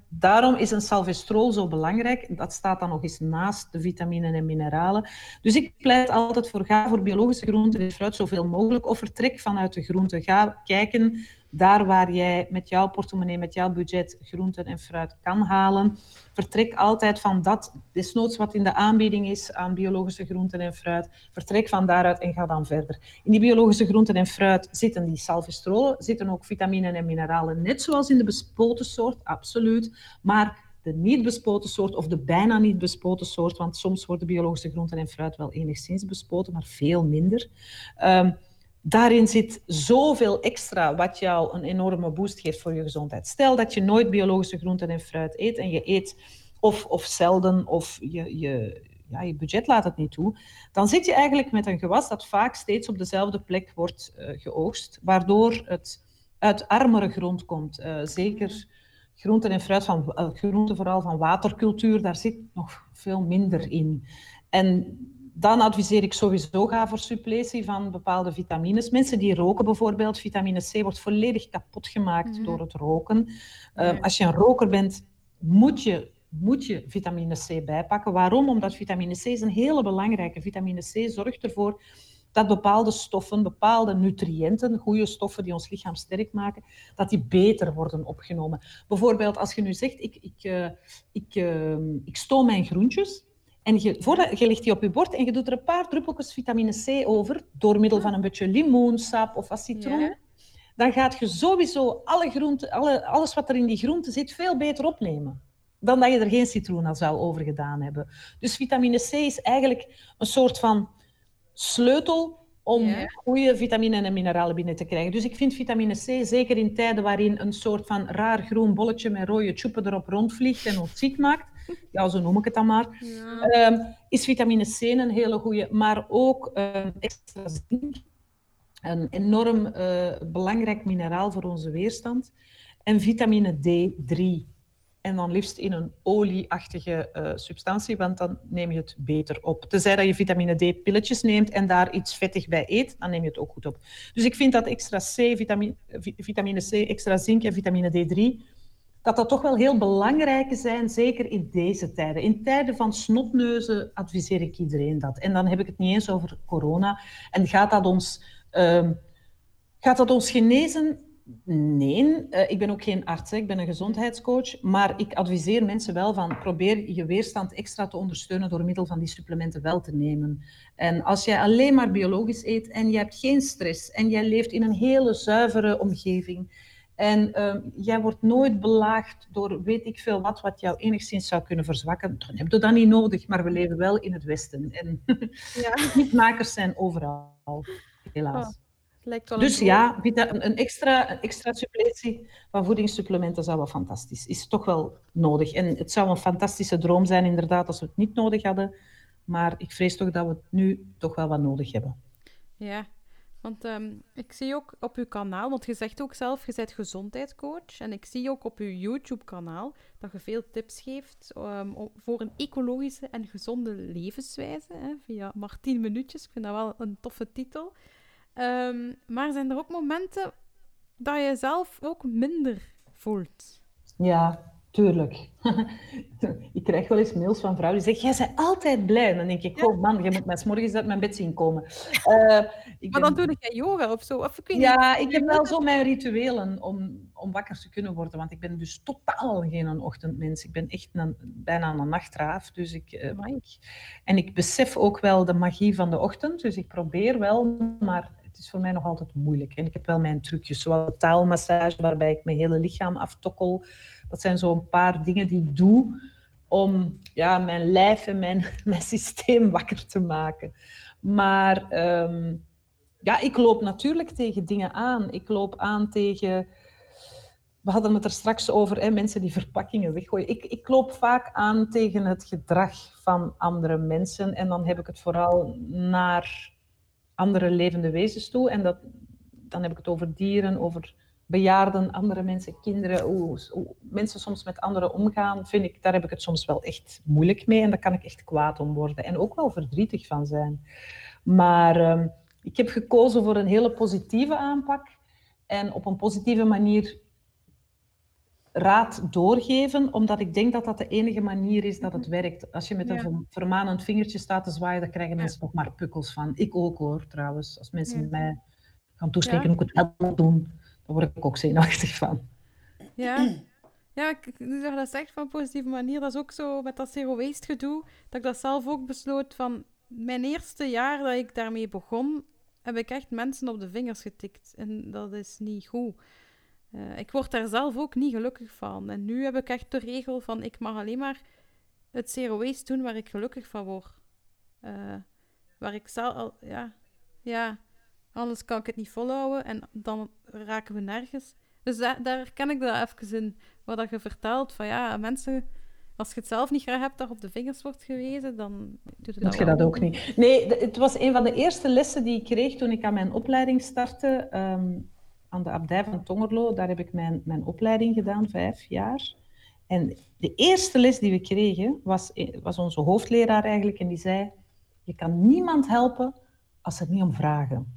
Daarom is een salvestrol zo belangrijk. Dat staat dan nog eens naast de vitaminen en mineralen. Dus ik pleit altijd voor ga voor biologische groenten en fruit zoveel mogelijk. Of vertrek vanuit de groenten. Ga kijken daar waar jij met jouw portemonnee, met jouw budget groenten en fruit kan halen. Vertrek altijd van dat, desnoods wat in de aanbieding is aan biologische groenten en fruit. Vertrek van daaruit en ga dan verder. In die biologische groenten en fruit zitten die salvestrolen, zitten ook vitaminen en mineralen, net zoals in de bespoten soort, absoluut. Maar de niet bespoten soort of de bijna niet bespoten soort, want soms worden biologische groenten en fruit wel enigszins bespoten, maar veel minder. Um, daarin zit zoveel extra wat jou een enorme boost geeft voor je gezondheid. Stel dat je nooit biologische groenten en fruit eet en je eet of, of zelden of je, je, ja, je budget laat het niet toe, dan zit je eigenlijk met een gewas dat vaak steeds op dezelfde plek wordt uh, geoogst, waardoor het uit armere grond komt. Uh, zeker groenten en fruit van uh, groenten vooral van watercultuur, daar zit nog veel minder in. En dan adviseer ik sowieso ga voor suppletie van bepaalde vitamines. Mensen die roken bijvoorbeeld, vitamine C wordt volledig kapot gemaakt mhm. door het roken. Uh, als je een roker bent, moet je, moet je vitamine C bijpakken. Waarom? Omdat vitamine C is een hele belangrijke. Vitamine C zorgt ervoor dat bepaalde stoffen, bepaalde nutriënten, goede stoffen die ons lichaam sterk maken, dat die beter worden opgenomen. Bijvoorbeeld als je nu zegt, ik, ik, uh, ik, uh, ik stoom mijn groentjes, en je, voordat, je legt die op je bord en je doet er een paar druppeltjes vitamine C over, door middel van een beetje limoensap of wat citroen. Dan gaat je sowieso alle groenten, alle, alles wat er in die groenten zit, veel beter opnemen. Dan dat je er geen citroen aan zou over gedaan hebben. Dus vitamine C is eigenlijk een soort van sleutel om goede vitaminen en mineralen binnen te krijgen. Dus ik vind vitamine C, zeker in tijden waarin een soort van raar groen bolletje met rode tjoepen erop rondvliegt en ons ziek maakt, ja, zo noem ik het dan maar, ehm, is vitamine C een hele goede, maar ook um, extra zink, een enorm uh, belangrijk mineraal voor onze weerstand, en vitamine D3. En dan liefst in een olieachtige uh, substantie, want dan neem je het beter op. Tenzij dat je vitamine D-pilletjes neemt en daar iets vettig bij eet, dan neem je het ook goed op. Dus ik vind dat extra C, vitamine, vitamine C, extra zink en vitamine D3 dat dat toch wel heel belangrijke zijn, zeker in deze tijden. In tijden van snotneuzen adviseer ik iedereen dat. En dan heb ik het niet eens over corona. En gaat dat ons, uh, gaat dat ons genezen? Nee, uh, ik ben ook geen arts, ik ben een gezondheidscoach. Maar ik adviseer mensen wel van probeer je weerstand extra te ondersteunen door middel van die supplementen wel te nemen. En als jij alleen maar biologisch eet en je hebt geen stress en jij leeft in een hele zuivere omgeving en uh, jij wordt nooit belaagd door weet ik veel wat, wat jou enigszins zou kunnen verzwakken. Dan heb je dat niet nodig, maar we leven wel in het Westen. En ja. zijn overal, helaas. Oh, dus ja, een extra, een extra suppletie van voedingssupplementen zou wel fantastisch. Is toch wel nodig. En het zou een fantastische droom zijn, inderdaad, als we het niet nodig hadden. Maar ik vrees toch dat we het nu toch wel wat nodig hebben. Ja, want ehm, ik zie ook op uw kanaal, want je zegt ook zelf, je bent gezondheidscoach. En ik zie ook op uw YouTube-kanaal dat je veel tips geeft ehm, voor een ecologische en gezonde levenswijze. Hè, via 10 minuutjes. Ik vind dat wel een toffe titel. Um, maar zijn er ook momenten dat je zelf ook minder voelt? Ja, Tuurlijk. ik krijg wel eens mails van vrouwen die zeggen, jij bent altijd blij. dan denk ik, oh man, je moet mij morgens uit mijn bed zien komen. Uh, ik maar dan doe ik yoga of zo? Of, ja, ik heb wel zo mijn rituelen om, om wakker te kunnen worden. Want ik ben dus totaal geen ochtendmens. Ik ben echt een, bijna een nachtraaf. Dus ik, uh, ik, en ik besef ook wel de magie van de ochtend. Dus ik probeer wel, maar het is voor mij nog altijd moeilijk. En ik heb wel mijn trucjes, zoals taalmassage, waarbij ik mijn hele lichaam aftokkel. Dat zijn zo'n paar dingen die ik doe om ja, mijn lijf en mijn, mijn systeem wakker te maken. Maar ehm, ja, ik loop natuurlijk tegen dingen aan. Ik loop aan tegen... We hadden het er straks over, hè, mensen die verpakkingen weggooien. Ik, ik loop vaak aan tegen het gedrag van andere mensen. En dan heb ik het vooral naar andere levende wezens toe. En dat, dan heb ik het over dieren, over bejaarden, andere mensen, kinderen, hoe, hoe, mensen soms met anderen omgaan, vind ik, daar heb ik het soms wel echt moeilijk mee en daar kan ik echt kwaad om worden en ook wel verdrietig van zijn. Maar ehm, ik heb gekozen voor een hele positieve aanpak en op een positieve manier raad doorgeven, omdat ik denk dat dat de enige manier is dat het werkt. Als je met een vermanend vingertje staat te zwaaien, dan krijgen mensen nog maar pukkels van. Ik ook hoor, trouwens. Als mensen ja. mij gaan toespreken, moet ik het wel doen. Word ik ook zenuwachtig van. Ja, ja nu je dat zegt van positieve manier, dat is ook zo met dat zero waste gedoe, dat ik dat zelf ook besloot van mijn eerste jaar dat ik daarmee begon, heb ik echt mensen op de vingers getikt. En dat is niet goed. Uh, ik word daar zelf ook niet gelukkig van. En nu heb ik echt de regel van ik mag alleen maar het zero waste doen waar ik gelukkig van word. Uh, waar ik zelf al, ja, ja, anders kan ik het niet volhouden en dan raken we nergens. Dus da daar ken ik dat even in, wat dat je vertelt, van ja, mensen, als je het zelf niet graag hebt, dat op de vingers wordt gewezen, dan doet het dat je dat ook niet. Nee, het was een van de eerste lessen die ik kreeg toen ik aan mijn opleiding startte, um, aan de abdij van Tongerlo. Daar heb ik mijn, mijn opleiding gedaan, vijf jaar. En de eerste les die we kregen, was, was onze hoofdleraar eigenlijk, en die zei, je kan niemand helpen als ze het niet om vragen.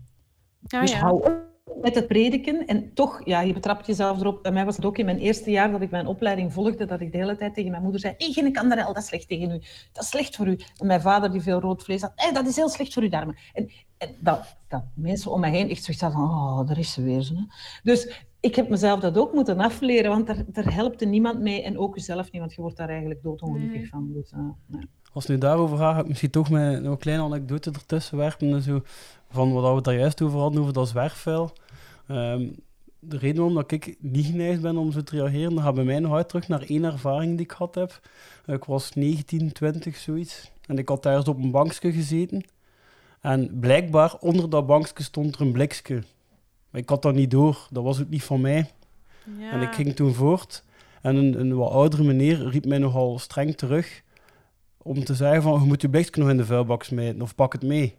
Ah, dus ja. hou op met het prediken. En toch, ja, je betrapt jezelf erop. Bij mij was het ook in mijn eerste jaar dat ik mijn opleiding volgde, dat ik de hele tijd tegen mijn moeder zei, hey, geen kanderel, dat is slecht tegen u. Dat is slecht voor u. En mijn vader, die veel rood vlees had, hey, dat is heel slecht voor uw darmen. En, en dat, dat mensen om mij heen echt zoiets hadden van, oh, daar is ze weer. Zo, Dus ik heb mezelf dat ook moeten afleren, want daar, daar helpt niemand mee en ook jezelf niet, want je wordt daar eigenlijk doodongelukkig nee. van. Dus, uh, nee. Als het nu daarover gaat, ga ik misschien toch met een kleine anekdote ertussen werpen. Zo, van wat we daar juist over hadden, over dat zwerfvuil. Um, de reden waarom dat ik niet geneigd ben om zo te reageren, dat gaat bij mij nog uit terug naar één ervaring die ik gehad heb. Ik was 19, 20, zoiets. En ik had daar op een bankje gezeten. En blijkbaar onder dat bankje stond er een blikje. Maar ik had dat niet door. Dat was ook niet van mij. Ja. En ik ging toen voort. En een, een wat oudere meneer riep mij nogal streng terug om te zeggen van, je moet je blikje nog in de vuilbak smijten of pak het mee.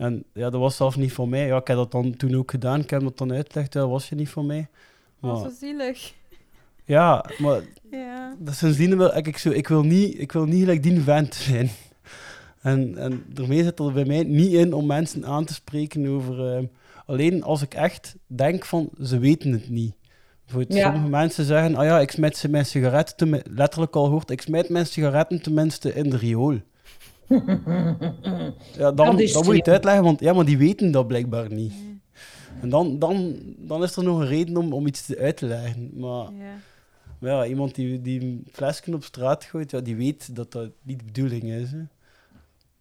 En ja, dat was zelfs niet voor mij. Ja, ik heb dat dan toen ook gedaan. Ik heb dat dan uitgelegd. Dat was je niet voor mij. Maar, dat is zo zielig. Ja, maar ja. Dat sindsdien wil ik, ik, zo, ik wil niet, ik wil niet gelijk die vent zijn. En, en daarmee zit er bij mij niet in om mensen aan te spreken over... Uh, alleen als ik echt denk van, ze weten het niet. Ja. Sommige mensen zeggen, ah ja, ik smijt mijn sigaretten, letterlijk al gehoord, ik smijt mijn sigaretten tenminste in de riool ja, dan, dan moet je het uitleggen, want ja, maar die weten dat blijkbaar niet. En dan, dan, dan is er nog een reden om, om iets uit te leggen. Maar ja, maar ja iemand die, die een flesje op straat gooit, ja, die weet dat dat niet de bedoeling is. Hè.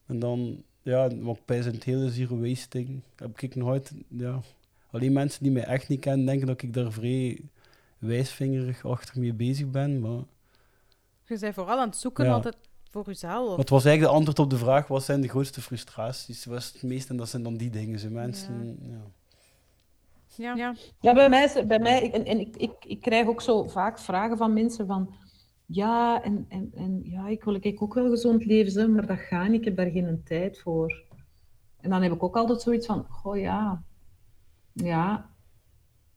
En dan, ja, wat bij zijn hele zero waste ding, heb ik nog uit, ja, alleen mensen die mij echt niet kennen, denken dat ik daar vrij wijsvingerig achter mee bezig ben, maar... Je bent vooral aan het zoeken ja. altijd voor uzelf. Wat was eigenlijk de antwoord op de vraag, wat zijn de grootste frustraties? Was het meest, en dat zijn dan die dingen, ze mensen... Ja. Ja. Ja. ja, bij mij, bij mij en, en ik, ik, ik krijg ook zo vaak vragen van mensen van, ja, en, en, en ja, ik wil ik ook wel gezond leven, maar dat gaat niet, ik heb daar geen tijd voor. En dan heb ik ook altijd zoiets van, oh ja, ja,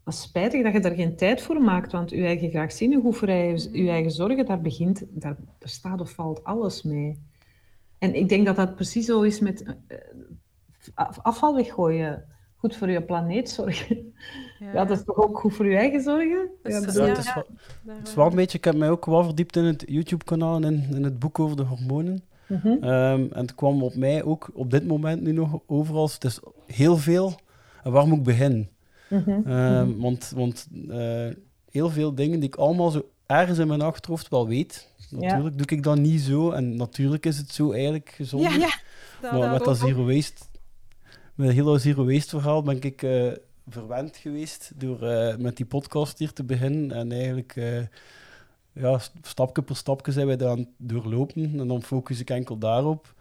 dat is spijtig dat je daar geen tijd voor maakt, want je eigen graag zien, goed voor je eigen zorgen, daar begint, daar, daar staat of valt alles mee. En ik denk dat dat precies zo is met uh, afval weggooien. Goed voor je planeet zorgen. Ja. ja. dat is toch ook goed voor je eigen zorgen? Ja, ja, het, is wel, het is wel een beetje, ik heb mij ook wel verdiept in het YouTube-kanaal en in, het boek over de hormonen. Mm -hmm. um, en het kwam op mij ook op dit moment nu nog overal. Het is heel veel. En waar moet ik beginnen? Mhm. Ehm, want want uh, heel veel dingen die ik allemaal zo ergens in mijn achterhoofd wel weet. Natuurlijk doe ik dat niet zo. En natuurlijk is het zo eigenlijk gezond. Ja, ja. maar met dat zero waste, met het hele zero waste verhaal ben ik uh, verwend geweest door uh, met die podcast hier te beginnen. En eigenlijk ja, stapje per stapje zijn wij daar aan doorlopen. En dan focus ik enkel daarop.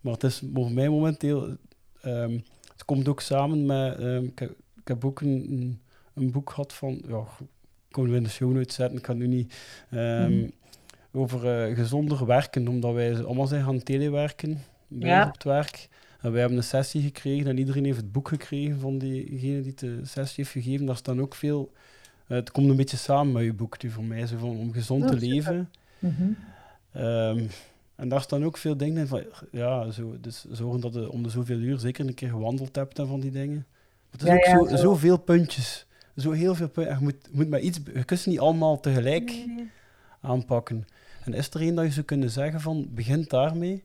Maar het is voor mij momenteel... ehm, het komt ook samen met... ehm, ik, heb, ik heb ook een, een, een boek gehad van... Ja, kunnen we in de show notes zetten. Ik kan nu niet... ehm, Mhm. Over eh, gezonder werken, omdat wij allemaal zijn gaan telewerken bij Ja. op het werk. En wij hebben een sessie gekregen en iedereen heeft het boek gekregen van diegene die de sessie heeft gegeven. Daar staan ook veel... eh, het komt een beetje samen met je boek, die voor mij, zo van, om gezond Oh, te leven. Mhm. Ehm, en daar staan ook veel dingen in van, ja, zo, dus zorgen dat je om de zoveel uur zeker een keer gewandeld hebt en van die dingen. Het is Ja, ook ja, zo, zo. zoveel puntjes. Zo heel veel puntjes. Je moet, moet maar iets, je kunt ze niet allemaal tegelijk aanpakken. En is er één dat je zou kunnen zeggen van, begin daarmee?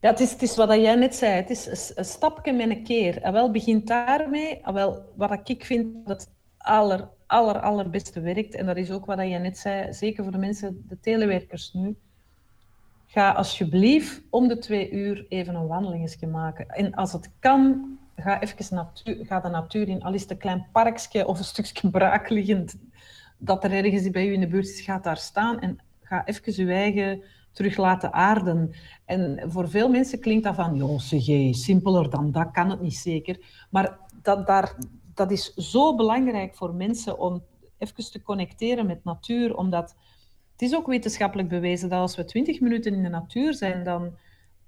Ja, het is, het is wat jij net zei. Het is een, een stapje met een keer. En wel begint daarmee. En wel, wat ik vind dat het aller, aller, allerbeste werkt. En dat is ook wat jij net zei. Zeker voor de mensen, de telewerkers nu. Ga alsjeblieft om de twee uur even een wandelingetje maken. En als het kan, ga even natuur, ga de natuur in. Al is het een klein parkje of een stukje braakliggend dat er ergens bij u in de buurt is, ga daar staan en ga even uw eigen terug laten aarden. En voor veel mensen klinkt dat van, joh, je, simpeler dan dat kan het niet zeker. Maar dat, daar, dat is zo belangrijk voor mensen om even te connecteren met natuur, omdat het is ook wetenschappelijk bewezen dat als we 20 minuten in de natuur zijn, dan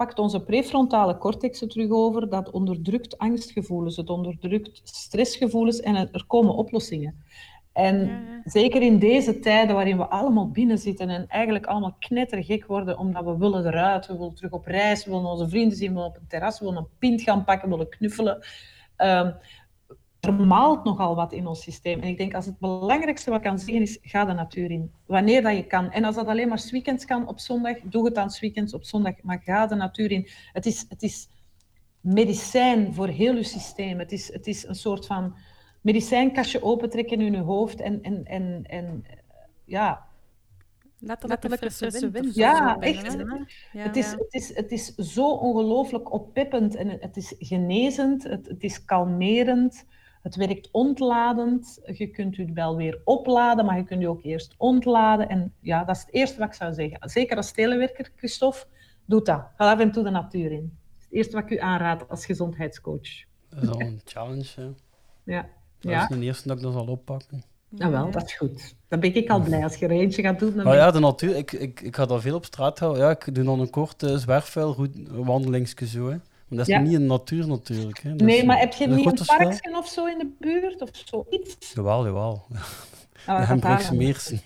pakt onze prefrontale cortex het terug over. Dat onderdrukt angstgevoelens, het onderdrukt stressgevoelens en er komen oplossingen. En Ja, zeker in deze tijden waarin we allemaal binnen zitten en eigenlijk allemaal knettergek worden omdat we willen eruit, we willen terug op reis, we willen onze vrienden zien, we willen op een terras, we willen een pint gaan pakken, we willen knuffelen. Ehm, er maalt nogal wat in ons systeem. En ik denk als het belangrijkste wat ik kan zeggen is, ga de natuur in. Wanneer dat je kan. En als dat alleen maar 's weekends kan op zondag, doe het dan 's weekends op zondag. Maar ga de natuur in. Het is, het is medicijn voor heel je systeem. Het is, het is een soort van medicijnkastje opentrekken in je hoofd en, en, en, en ja, Letterlijk frisse wind. Ja, echt. Ja, het, is, het, is, het is zo ongelooflijk oppeppend en het is genezend, het, het is kalmerend, het werkt ontladend. Je kunt je wel weer opladen, maar je kunt je ook eerst ontladen. En ja, dat is het eerste wat ik zou zeggen. Zeker als telewerker, Christophe, doe dat. Ga af en toe de natuur in. Dat is het eerste wat ik u aanraad als gezondheidscoach. Dat is al een challenge. Hè. Ja, Dat ja. is de eerste dat ik dat zal oppakken. Nou wel, dat is goed. Dan ben ik al blij als je er eentje gaat doen. Dan ben ja, de natuur, ik, ik, ik ga dat veel op straat houden. Ja, ik doe dan een kort uh, zwerfvuilwandelingsje zo. Hè. Maar dat is Ja. niet in de natuur natuurlijk. Hè. Nee, maar heb je niet een parkje of zo in de buurt? Of zoiets? Jawel, jawel. Nou, De Hembrugse. Meersen.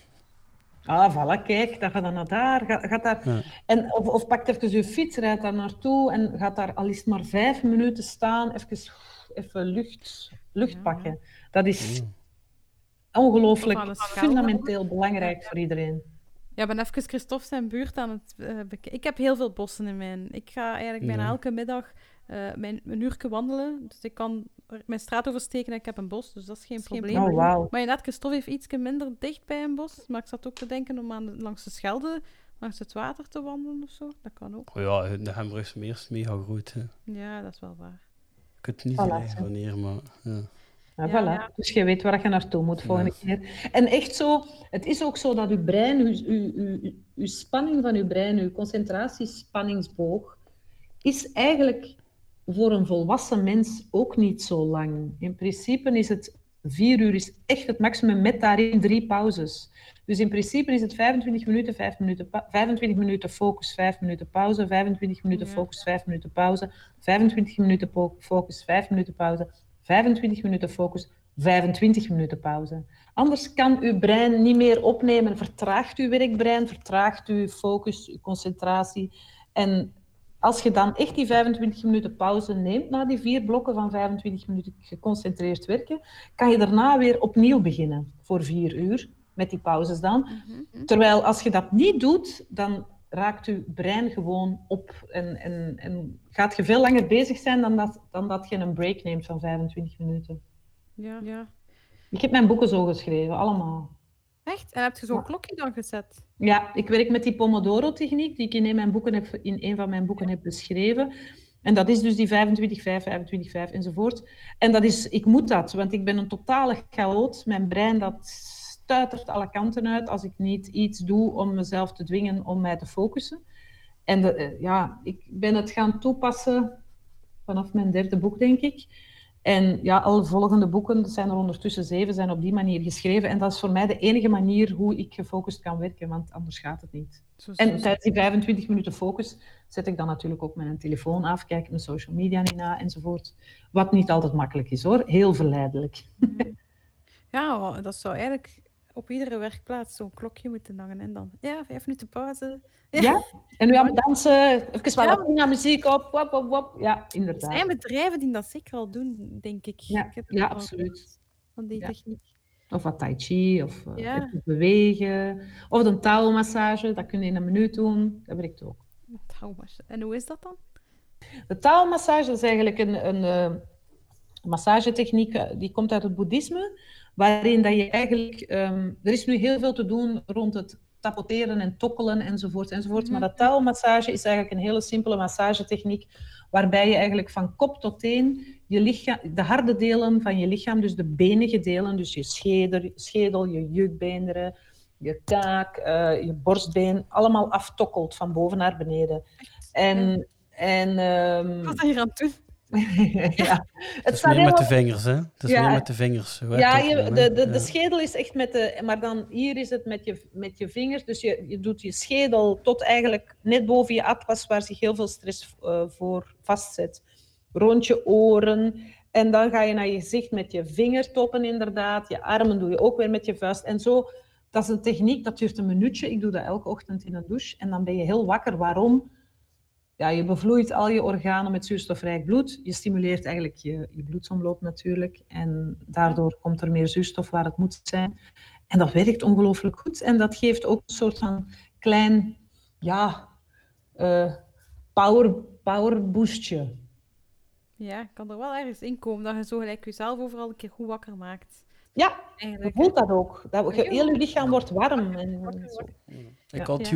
Ah, voilà, kijk, dan gaat dan naar daar. Gaat, gaat daar. Ja. En, of, of pakt even je fiets, rijdt daar naartoe en gaat daar al het maar vijf minuten staan, even, even lucht, lucht Ja. pakken. Dat is Ja. ongelooflijk fundamenteel belangrijk voor iedereen. Ja, ik ben even Christophe zijn buurt aan het eh, bekijken. Ik heb heel veel bossen in mijn... Ik ga eigenlijk bijna Ja. elke middag eh, mijn, een uurtje wandelen. Dus ik kan mijn straat oversteken en ik heb een bos, dus dat is geen probleem. Oh. Maar inderdaad, Christophe heeft iets minder dicht bij een bos. Maar ik zat ook te denken om aan de- langs de Schelde, langs het water te wandelen of zo. Dat kan ook. Oh ja, de Hembrugse Meer is mega groot. Hè. Ja, dat is wel waar. Je kunt het niet hè. wanneer, maar... Ja. Ja, Ja, voilà. ja. Dus je weet waar je naartoe moet volgende keer. En echt zo, het is ook zo dat je brein, uw, uw, uw, uw spanning van je brein, uw concentratiespanningsboog, is eigenlijk voor een volwassen mens ook niet zo lang. In principe is het vier uur is echt het maximum met daarin drie pauzes. Dus in principe is het 25 minuten, 5 minuten, pa- 25 minuten focus, 5 minuten pauze, 25 minuten focus, 5 minuten pauze, 25 minuten focus, 5 minuten pauze, 25 minuten focus, 25 minuten pauze. Anders kan uw brein niet meer opnemen, vertraagt uw werkbrein, vertraagt uw focus, uw concentratie. En als je dan echt die 25 minuten pauze neemt na die vier blokken van 25 minuten geconcentreerd werken, kan je daarna weer opnieuw beginnen voor vier uur, met die pauzes dan. Terwijl als je dat niet doet, dan raakt je brein gewoon op en, en, en gaat je veel langer bezig zijn dan dat, dan dat je een break neemt van 25 minuten. Ja. ja. Ik heb mijn boeken zo geschreven, allemaal. Echt? En heb je zo'n Ja. klokje dan gezet? Ja, ik werk met die Pomodoro-techniek die ik in een, mijn boeken heb, in een van mijn boeken heb beschreven. En dat is dus die 25, 5, 25, 5 enzovoort. En dat is, ik moet dat, want ik ben een totale chaot. Mijn brein dat stuitert alle kanten uit als ik niet iets doe om mezelf te dwingen om mij te focussen. En de, eh, ja, ik ben het gaan toepassen vanaf mijn derde boek, denk ik. En ja, alle volgende boeken, zijn er ondertussen zeven, zijn op die manier geschreven. En dat is voor mij de enige manier hoe ik gefocust kan werken, want anders gaat het niet. Zo- zo- En tijdens die 25 minuten focus zet ik dan natuurlijk ook mijn telefoon af, kijk mijn social media niet na enzovoort. Wat niet altijd makkelijk is hoor, heel verleidelijk. Ja, dat zou eigenlijk op iedere werkplaats zo'n klokje moeten hangen. En dan, ja, vijf minuten pauze. Ja. Ja? En nu aan het dansen, even wat ja. muziek op, wop. Ja, Er inderdaad. zijn bedrijven die dat zeker al doen, denk ik. Ja, ik ja, absoluut. Van die techniek. Of wat tai chi, of eh, bewegen. Of een taalmassage, dat kun je in een minuut doen. Dat werkt ook. En hoe is dat dan? De taalmassage is eigenlijk een, een eh, massagetechniek eh, die komt uit het boeddhisme, waarin dat je eigenlijk... ehm, er is nu heel veel te doen rond het tapoteren en tokkelen enzovoort, enzovoort. Maar dat taalmassage is eigenlijk een hele simpele massagetechniek, waarbij je eigenlijk van kop tot teen je lichaam, de harde delen van je lichaam, dus de benige delen, dus je schedel, schedel je jukbeenderen, je kaak, eh, je borstbeen, allemaal aftokkelt van boven naar beneden. En, en ehm, Wat ben je aan het doen? ja. Het Het is meer met de vingers, hè? Het is Ja. meer met de vingers. Ja, je, de, de, de schedel is echt met de... Maar dan hier is het met je, met je vingers. Dus je, je doet je schedel tot eigenlijk net boven je atlas, waar zich heel veel stress eh, voor vastzet. Rond je oren. En dan ga je naar je gezicht met je vingertoppen inderdaad. Je armen doe je ook weer met je vuist. En zo, dat is een techniek, dat duurt een minuutje. Ik doe dat elke ochtend in een douche. En dan ben je heel wakker. Waarom? Ja, je bevloeit al je organen met zuurstofrijk bloed. Je stimuleert eigenlijk je, je bloedsomloop natuurlijk. En daardoor komt er meer zuurstof waar het moet zijn. En dat werkt ongelooflijk goed. En dat geeft ook een soort van klein, ja, eh, power, power boostje. Ja, kan er wel ergens in komen dat je zo gelijk jezelf overal een keer goed wakker maakt. Ja, je voelt dat ook. Dat, je, Ja. heel je lichaam wordt warm. En, zo. Ik Ja. had Ja.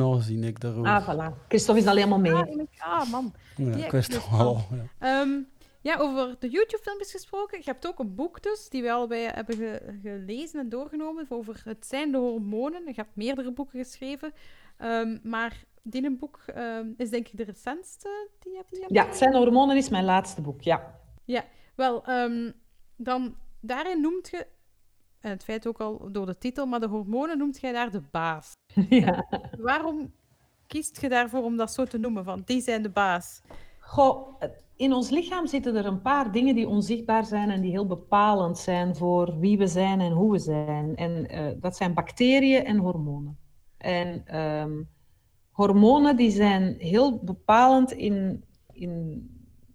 Al gezien, ik daarover. Ah, voilà. Christophe is al helemaal mee. Ah, ah, man. ja, ja, wist dus. Ja. Ehm, ja, over de YouTube-filmpjes gesproken. Je hebt ook een boek dus, die we allebei hebben ge- gelezen en doorgenomen, over het zijn de hormonen. Je hebt meerdere boeken geschreven. Ehm, maar die een boek ehm, is denk ik de recentste die je hebt. Die je hebt Ja, het zijn de hormonen is mijn laatste boek, ja. Wel, ehm, dan daarin noemt je, en het feit ook al door de titel, maar de hormonen noemt jij daar de baas. ja. Waarom kiest je daarvoor om dat zo te noemen, van die zijn de baas? Goh, in ons lichaam zitten er een paar dingen die onzichtbaar zijn en die heel bepalend zijn voor wie we zijn en hoe we zijn. En eh, dat zijn bacteriën en hormonen. En ehm, hormonen die zijn heel bepalend in, in,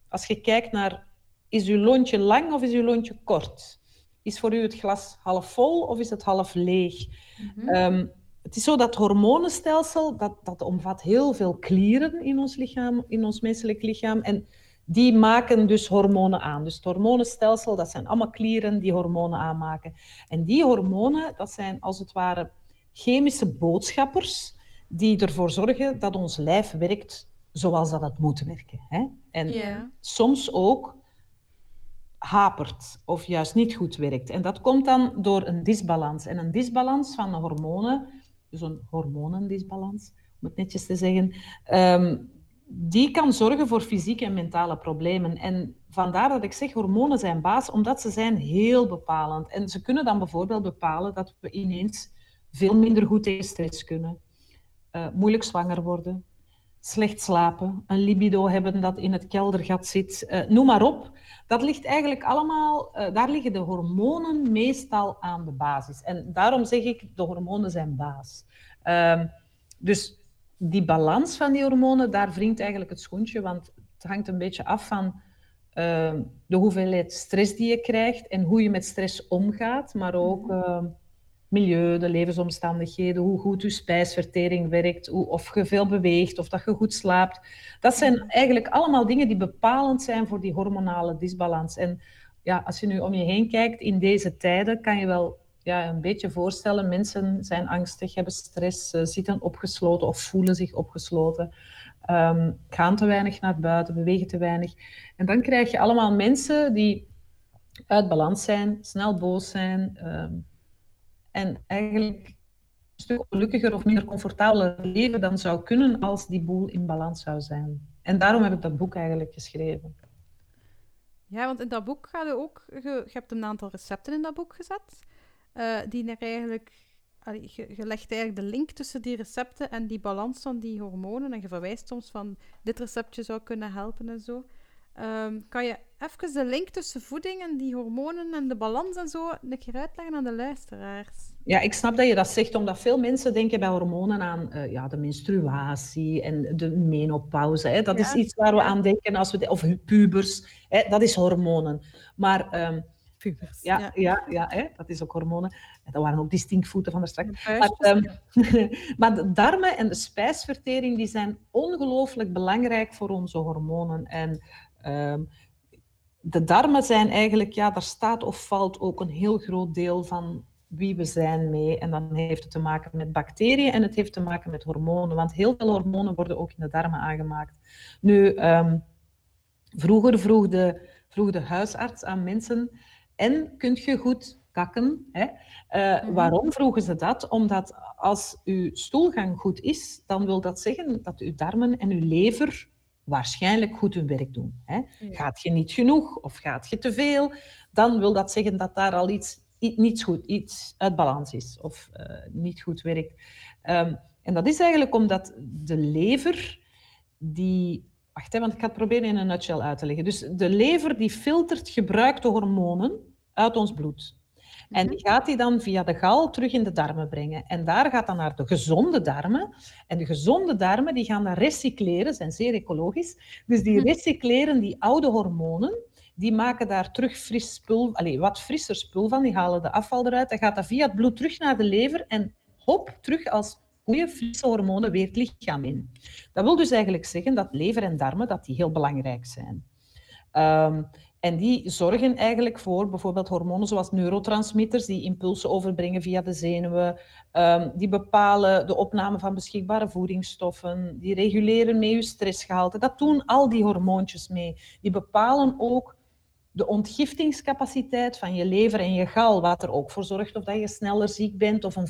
als je kijkt naar, is uw lontje lang of is uw lontje kort? Is voor u het glas half vol of is het half leeg? Ehm, het is zo dat hormonenstelsel, dat, dat omvat heel veel klieren in ons lichaam, in ons menselijk lichaam. En die maken dus hormonen aan. Dus het hormonenstelsel, dat zijn allemaal klieren die hormonen aanmaken. En die hormonen, dat zijn als het ware chemische boodschappers die ervoor zorgen dat ons lijf werkt zoals dat het moet werken. Hè? En soms ook hapert of juist niet goed werkt. En dat komt dan door een disbalans. En een disbalans van de hormonen, dus een hormonendisbalans, om het netjes te zeggen, ehm, die kan zorgen voor fysieke en mentale problemen. En vandaar dat ik zeg, hormonen zijn baas, omdat ze zijn heel bepalend. En ze kunnen dan bijvoorbeeld bepalen dat we ineens veel minder goed tegen stress kunnen, eh, moeilijk zwanger worden, slecht slapen, een libido hebben dat in het keldergat zit, eh, noem maar op. Dat ligt eigenlijk allemaal, eh, daar liggen de hormonen meestal aan de basis. En daarom zeg ik, de hormonen zijn baas. Ehm, dus die balans van die hormonen, daar wringt eigenlijk het schoentje, want het hangt een beetje af van ehm, de hoeveelheid stress die je krijgt en hoe je met stress omgaat, maar ook ehm, milieu, de levensomstandigheden, hoe goed je spijsvertering werkt, hoe, of je veel beweegt, of dat je goed slaapt. Dat zijn eigenlijk allemaal dingen die bepalend zijn voor die hormonale disbalans. En ja, als je nu om je heen kijkt in deze tijden, kan je wel ja, een beetje voorstellen, mensen zijn angstig, hebben stress, eh, zitten opgesloten of voelen zich opgesloten, ehm, gaan te weinig naar buiten, bewegen te weinig. En dan krijg je allemaal mensen die uit balans zijn, snel boos zijn, ehm, en eigenlijk stuk gelukkiger of minder comfortabeler leven dan zou kunnen als die boel in balans zou zijn. En daarom heb ik dat boek eigenlijk geschreven. Ja, want in dat boek ga je ook... Je, hebt een aantal recepten in dat boek gezet, uh, die er eigenlijk... Je, je, legt eigenlijk de link tussen die recepten en die balans van die hormonen. En je verwijst soms van, dit receptje zou kunnen helpen en zo. Um, kan je even de link tussen voeding en die hormonen en de balans en zo een keer uitleggen aan de luisteraars? Ja, ik snap dat je dat zegt, omdat veel mensen denken bij hormonen aan uh, ja, de menstruatie en de menopauze. Hè. Dat ja. is iets waar we aan denken als we... Of pubers, hè, dat is hormonen. Maar... Um, pubers, ja, ja. ja, ja hè, dat is ook hormonen. Dat waren ook die stinkvoeten van de straks. Maar, um, maar de darmen en de spijsvertering die zijn ongelooflijk belangrijk voor onze hormonen. En um, de darmen zijn eigenlijk, ja, daar staat of valt ook een heel groot deel van wie we zijn mee. En dan heeft het te maken met bacteriën en het heeft te maken met hormonen. Want heel veel hormonen worden ook in de darmen aangemaakt. Nu, um, vroeger vroeg de, vroeg de huisarts aan mensen, en kunt je goed kakken? Hè? Uh, mm-hmm. Waarom vroegen ze dat? Omdat als uw stoelgang goed is, dan wil dat zeggen dat uw darmen en uw lever waarschijnlijk goed hun werk doen. Hè? Gaat je niet genoeg of gaat je te veel, dan wil dat zeggen dat daar al iets, iets goed, iets uit balans is of uh, niet goed werkt. Um, en dat is eigenlijk omdat de lever, die... Wacht, hè, want ik ga het proberen in een nutshell uit te leggen. Dus de lever die filtert gebruikte hormonen uit ons bloed. En die gaat die dan via de gal terug in de darmen brengen. En daar gaat dan naar de gezonde darmen. En de gezonde darmen die gaan dan recycleren, zijn zeer ecologisch. Dus die recycleren die oude hormonen. Die maken daar terug fris spul, allez, wat frisser spul van. Die halen de afval eruit. Dan gaat dat via het bloed terug naar de lever. En hop, terug als goede frisse hormonen weer het lichaam in. Dat wil dus eigenlijk zeggen dat lever en darmen dat die heel belangrijk zijn. Um, en die zorgen eigenlijk voor bijvoorbeeld hormonen zoals neurotransmitters, die impulsen overbrengen via de zenuwen. Um, die bepalen de opname van beschikbare voedingsstoffen. Die reguleren mee je stressgehalte. Dat doen al die hormoontjes mee. Die bepalen ook de ontgiftingscapaciteit van je lever en je gal, wat er ook voor zorgt of dat je sneller ziek bent of een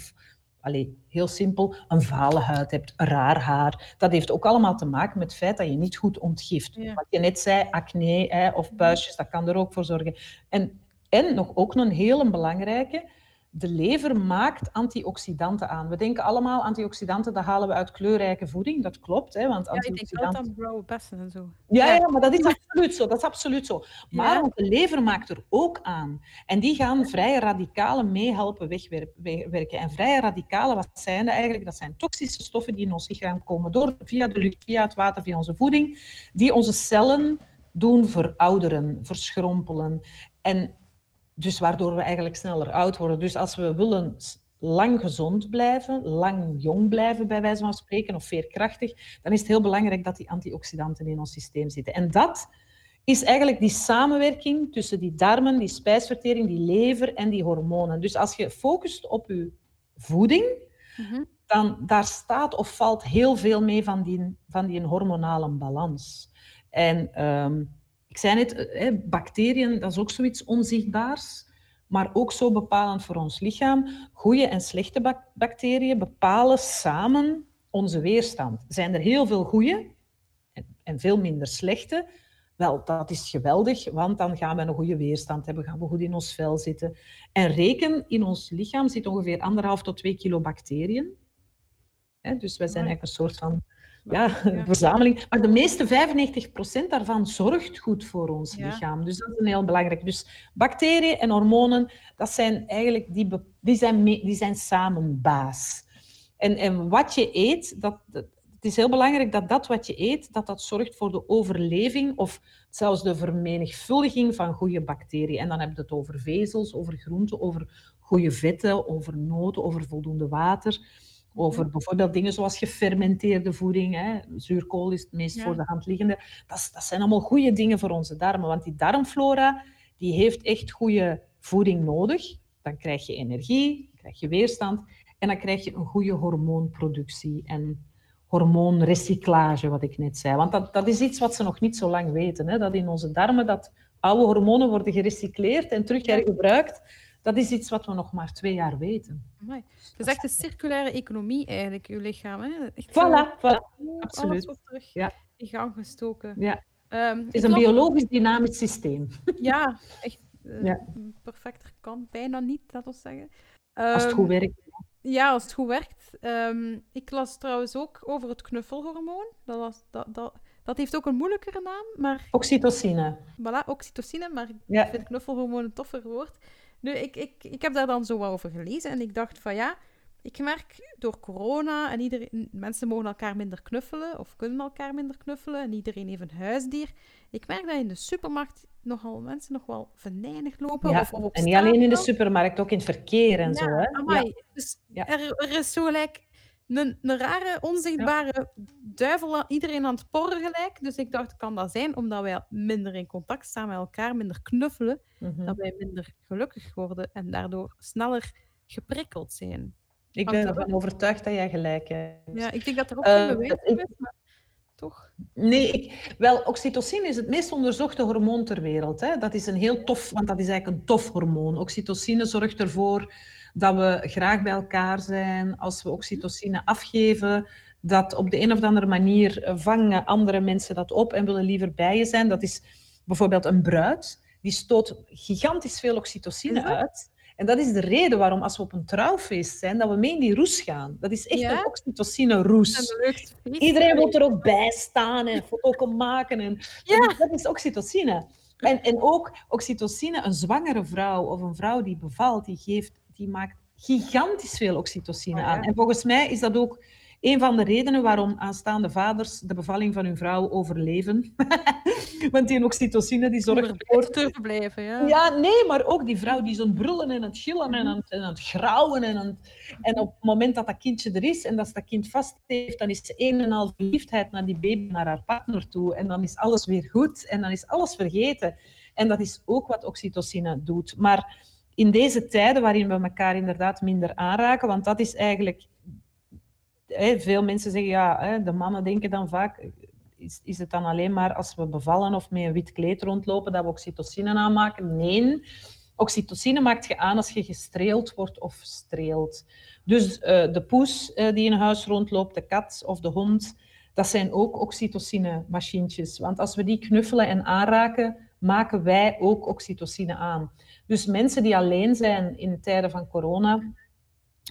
Allee, heel simpel, een vale huid hebt, raar haar. Dat heeft ook allemaal te maken met het feit dat je niet goed ontgift. Ja. Wat je net zei, acne hè, of puistjes, dat kan er ook voor zorgen. En, en nog ook een hele belangrijke, de lever maakt antioxidanten aan. We denken allemaal antioxidanten, dat halen we uit kleurrijke voeding. Dat klopt, hè, want antioxidanten... Ja, denk bessen en zo. Ja, ja, maar dat is absoluut zo. Dat is absoluut zo. Maar ja. de lever maakt er ook aan. En die gaan vrije radicalen meehelpen wegwerken. En vrije radicalen, wat zijn dat eigenlijk? Dat zijn toxische stoffen die in ons lichaam komen door, via de lucht, via het water, via onze voeding, die onze cellen doen verouderen, verschrompelen. En dus waardoor we eigenlijk sneller oud worden. Dus als we willen lang gezond blijven, lang jong blijven bij wijze van spreken, of veerkrachtig, dan is het heel belangrijk dat die antioxidanten in ons systeem zitten. En dat is eigenlijk die samenwerking tussen die darmen, die spijsvertering, die lever en die hormonen. Dus als je focust op je voeding, mm-hmm. dan daar staat of valt heel veel mee van die, van die hormonale balans. En um, ik zei net, eh, bacteriën, dat is ook zoiets onzichtbaars, maar ook zo bepalend voor ons lichaam. Goede en slechte bacteriën bepalen samen onze weerstand. Zijn er heel veel goede en veel minder slechte, wel, dat is geweldig, want dan gaan we een goede weerstand hebben, gaan we goed in ons vel zitten. En reken, in ons lichaam zit ongeveer anderhalf tot twee kilo bacteriën. dus wij zijn eigenlijk een soort van ja, verzameling. Maar de meeste 95% daarvan zorgt goed voor ons lichaam. Dus dat is een heel belangrijk. Dus bacteriën en hormonen, dat zijn eigenlijk die, die, zijn, die zijn samen baas. En, en wat je eet, dat, dat, het is heel belangrijk dat dat wat je eet, dat dat zorgt voor de overleving of zelfs de vermenigvuldiging van goede bacteriën. En dan heb je het over vezels, over groenten, over goede vetten, over noten, over voldoende water. Over bijvoorbeeld dingen zoals gefermenteerde voeding. Hè. Zuurkool is het meest ja. voor de hand liggende. Dat, dat zijn allemaal goede dingen voor onze darmen. Want die darmflora die heeft echt goede voeding nodig. Dan krijg je energie, dan krijg je weerstand. En dan krijg je een goede hormoonproductie en hormoonrecyclage, wat ik net zei. Want dat, dat is iets wat ze nog niet zo lang weten. Hè? Dat in onze darmen dat oude hormonen worden gerecycleerd en terug hergebruikt Dat is iets wat we nog maar twee jaar weten. Amai. Het is echt een circulaire economie eigenlijk, uw lichaam. Hè? Echt zo- Voilà, voilà. Alles absoluut. terug Ja. in gang gestoken. Ja. Ehm, Het is een biologisch dynamisch systeem. Ja, echt eh, Ja. perfecter kan bijna niet, dat wil zeggen. Als het Ehm, goed werkt. Ja, als het goed werkt. Ehm, ik las trouwens ook over het knuffelhormoon. Dat, was, dat, dat, dat heeft ook een moeilijkere naam, maar Oxytocine. voilà, oxytocine, maar ik vind knuffelhormoon een toffer woord. Nu, ik, ik, ik heb daar dan zo wat over gelezen en ik dacht van ja, ik merk door corona en iedereen, mensen mogen elkaar minder knuffelen of kunnen elkaar minder knuffelen en iedereen heeft een huisdier. Ik merk dat in de supermarkt nogal mensen nog wel venijnig lopen. Ja, Of, of op En niet alleen in de supermarkt, ook in het verkeer en zo. Hè? Ja. Dus. Er, er is zo gelijk een, een rare, onzichtbare duivel aan iedereen aan het porren gelijk. Dus ik dacht, kan dat zijn omdat wij minder in contact staan met elkaar, minder knuffelen, Mhm. dat wij minder gelukkig worden en daardoor sneller geprikkeld zijn. Ik Hangt ben ervan overtuigd dat jij gelijk hebt. Ja, ik denk dat er ook Eh, bewijs ik- voor is, maar toch. Nee, ik, wel, oxytocine is het meest onderzochte hormoon ter wereld. Hè. Dat is een heel tof, want dat is eigenlijk een tof hormoon. Oxytocine zorgt ervoor dat we graag bij elkaar zijn. Als we oxytocine afgeven, dat op de een of andere manier vangen andere mensen dat op en willen liever bij je zijn. Dat is bijvoorbeeld een bruid, die stoot gigantisch veel oxytocine dat? uit. En dat is de reden waarom als we op een trouwfeest zijn, dat we mee in die roes gaan. Dat is echt Ja? een oxytocine roes. En een leuk feest. Iedereen wil er ook bij staan en foto kan maken. En, Ja. dat, is, dat is oxytocine. En, en ook oxytocine, een zwangere vrouw of een vrouw die bevalt, die, geeft, die maakt gigantisch veel oxytocine Oh ja. aan. En volgens mij is dat ook een van de redenen waarom aanstaande vaders de bevalling van hun vrouw overleven. Want die oxytocine die zorgt ervoor erbij te blijven, ja. ja, nee, maar ook die vrouw die zo'n brullen en het gillen en aan het, en aan het grauwen. En, aan het- en op het moment dat dat kindje er is en dat ze dat kind vast heeft, dan is ze een en al verliefdheid naar die baby, naar haar partner toe. En dan is alles weer goed en dan is alles vergeten. En dat is ook wat oxytocine doet. Maar in deze tijden waarin we elkaar inderdaad minder aanraken, want dat is eigenlijk... Hè, veel mensen zeggen, ja, hè, de mannen denken dan vaak, is, is het dan alleen maar als we bevallen of met een wit kleed rondlopen dat we oxytocine aanmaken? Nee. Oxytocine maakt je aan als je gestreeld wordt of streelt. Dus eh, de poes eh, die in huis rondloopt, de kat of de hond, dat zijn ook oxytocine-machientjes. Want als we die knuffelen en aanraken, maken wij ook oxytocine aan. Dus mensen die alleen zijn in tijden van corona,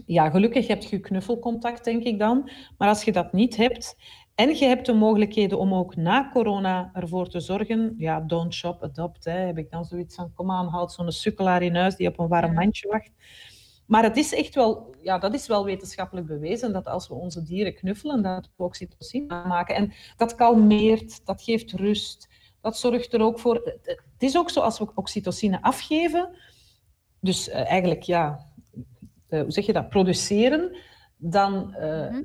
ja, gelukkig heb je knuffelcontact, denk ik dan. Maar als je dat niet hebt en je hebt de mogelijkheden om ook na corona ervoor te zorgen, ja, don't shop, adopt, hè, heb ik dan zoiets van, kom aan, houd zo'n sukkelaar in huis die op een warm mandje wacht. Maar het is echt wel, ja, dat is wel wetenschappelijk bewezen dat als we onze dieren knuffelen, dat we oxytocine aanmaken. En dat kalmeert, dat geeft rust, dat zorgt er ook voor. Het is ook zo als we oxytocine afgeven, dus eh, eigenlijk, ja, eh, hoe zeg je dat, produceren, dan, eh, Mhm.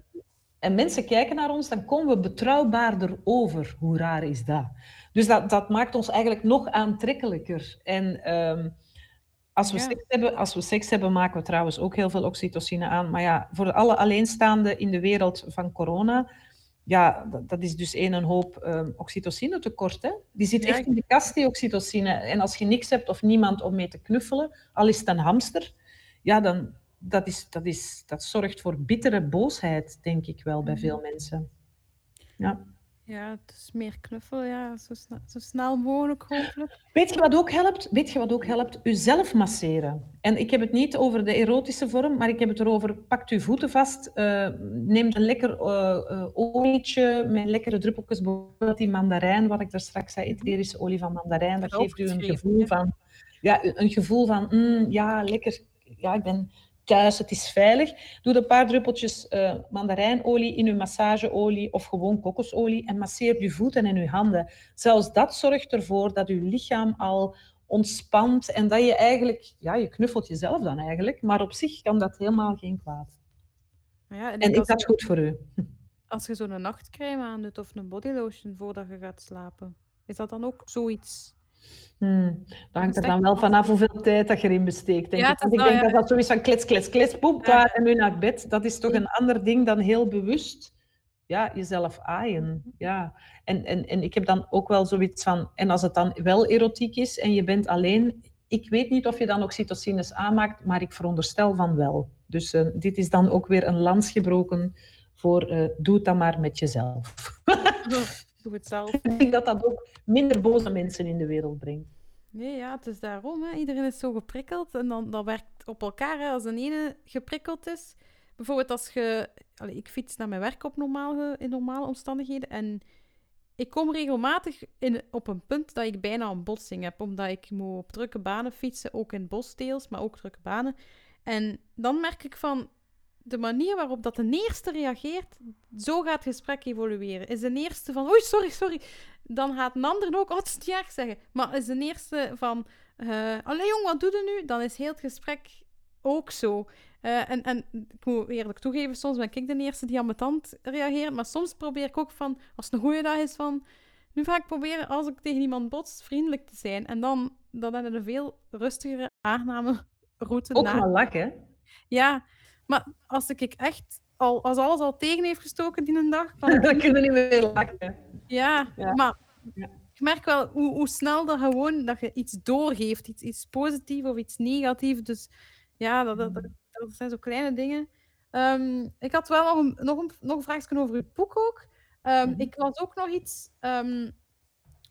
en mensen kijken naar ons, dan komen we betrouwbaarder over. Hoe raar is dat? Dus dat, dat maakt ons eigenlijk nog aantrekkelijker. En ehm, als, we Ja. seks hebben, als we seks hebben, maken we trouwens ook heel veel oxytocine aan. Maar ja, voor alle alleenstaanden in de wereld van corona, ja, dat, dat is dus één een hoop ehm, oxytocine tekort. Hè? Die zit echt in de kast, die oxytocine. En als je niks hebt of niemand om mee te knuffelen, al is het een hamster, ja, dan dat, is, dat, is, dat zorgt voor bittere boosheid, denk ik wel, bij veel mensen. Ja. Ja, het is meer knuffel, ja, zo, zo snel mogelijk hopelijk. Weet je wat ook helpt? Weet je wat ook helpt? Uzelf masseren. En ik heb het niet over de erotische vorm, maar ik heb het erover, pakt uw voeten vast, eh, neemt een lekker eh, eh, olietje met lekkere druppeltjes, bijvoorbeeld die mandarijn, wat ik daar straks zei, etherische olie van mandarijn, dat geeft u een gevoel van, ja, een gevoel van, mm, ja, lekker, ja, ik ben thuis, het is veilig. Doe een paar druppeltjes eh, mandarijnolie in uw massageolie of gewoon kokosolie en masseer uw voeten en uw handen. Zelfs dat zorgt ervoor dat uw lichaam al ontspant en dat je eigenlijk, ja, je knuffelt jezelf dan eigenlijk, maar op zich kan dat helemaal geen kwaad. Ja, en En is dat goed voor u? als je zo'n nachtcrème aandoet of een bodylotion voordat je gaat slapen, is dat dan ook zoiets? Hmm. Dat hangt er dan wel af. vanaf hoeveel tijd dat je erin besteekt. Denk Ja, ik. Want wel, denk ja. dat dat zoiets van klets, klets, klets, poep, Ja. en nu naar bed. Dat is toch een ander ding dan heel bewust ja, jezelf aaien. Ja. En, en, en ik heb dan ook wel zoiets van, en als het dan wel erotiek is en je bent alleen, Ik weet niet of je dan oxytocines aanmaakt, maar ik veronderstel van wel. Dus uh, dit is dan ook weer een lans gebroken voor uh, doe het dan maar met jezelf. Doe het zelf. ik denk dat dat ook minder boze mensen in de wereld brengt. Nee, ja, het is daarom. Hè. Iedereen is zo geprikkeld en dan dat werkt op elkaar. Hè. Als een ene geprikkeld is, bijvoorbeeld als je... Allez, ik fiets naar mijn werk op normaal, in normale omstandigheden en ik kom regelmatig in, op een punt dat ik bijna een botsing heb, omdat ik moet op drukke banen fietsen, ook in bosdeels, maar ook drukke banen. En dan merk ik van, de manier waarop dat de eerste reageert, zo gaat het gesprek evolueren. Is de eerste van, oei, sorry, sorry. Dan gaat een ander ook, oh, het is erg zeggen. Maar is de eerste van, uh, allee jong, wat doe je nu? Dan is heel het gesprek ook zo. Uh, en, en ik moet eerlijk toegeven, soms ben ik de eerste die aan mijn tand reageert. Maar soms probeer ik ook van, als het een goede dag is, van... Nu ga ik proberen, als ik tegen iemand botst, vriendelijk te zijn. En dan, dan heb je een veel rustigere, aangename route. Ook wel lachen. Ja, maar als ik echt al, als alles al tegen heeft gestoken die een dag, dan, dan kunnen we niet meer lachen. Ja, ja. maar ja. ik merk wel hoe, hoe snel dat gewoon dat je iets doorgeeft, iets, iets positiefs of iets negatiefs. Dus ja, dat, dat, dat, dat zijn zo kleine dingen. Um, ik had wel nog een, nog een, nog een vraagje over uw boek ook. Um, mm -hmm. Ik las ook nog iets um,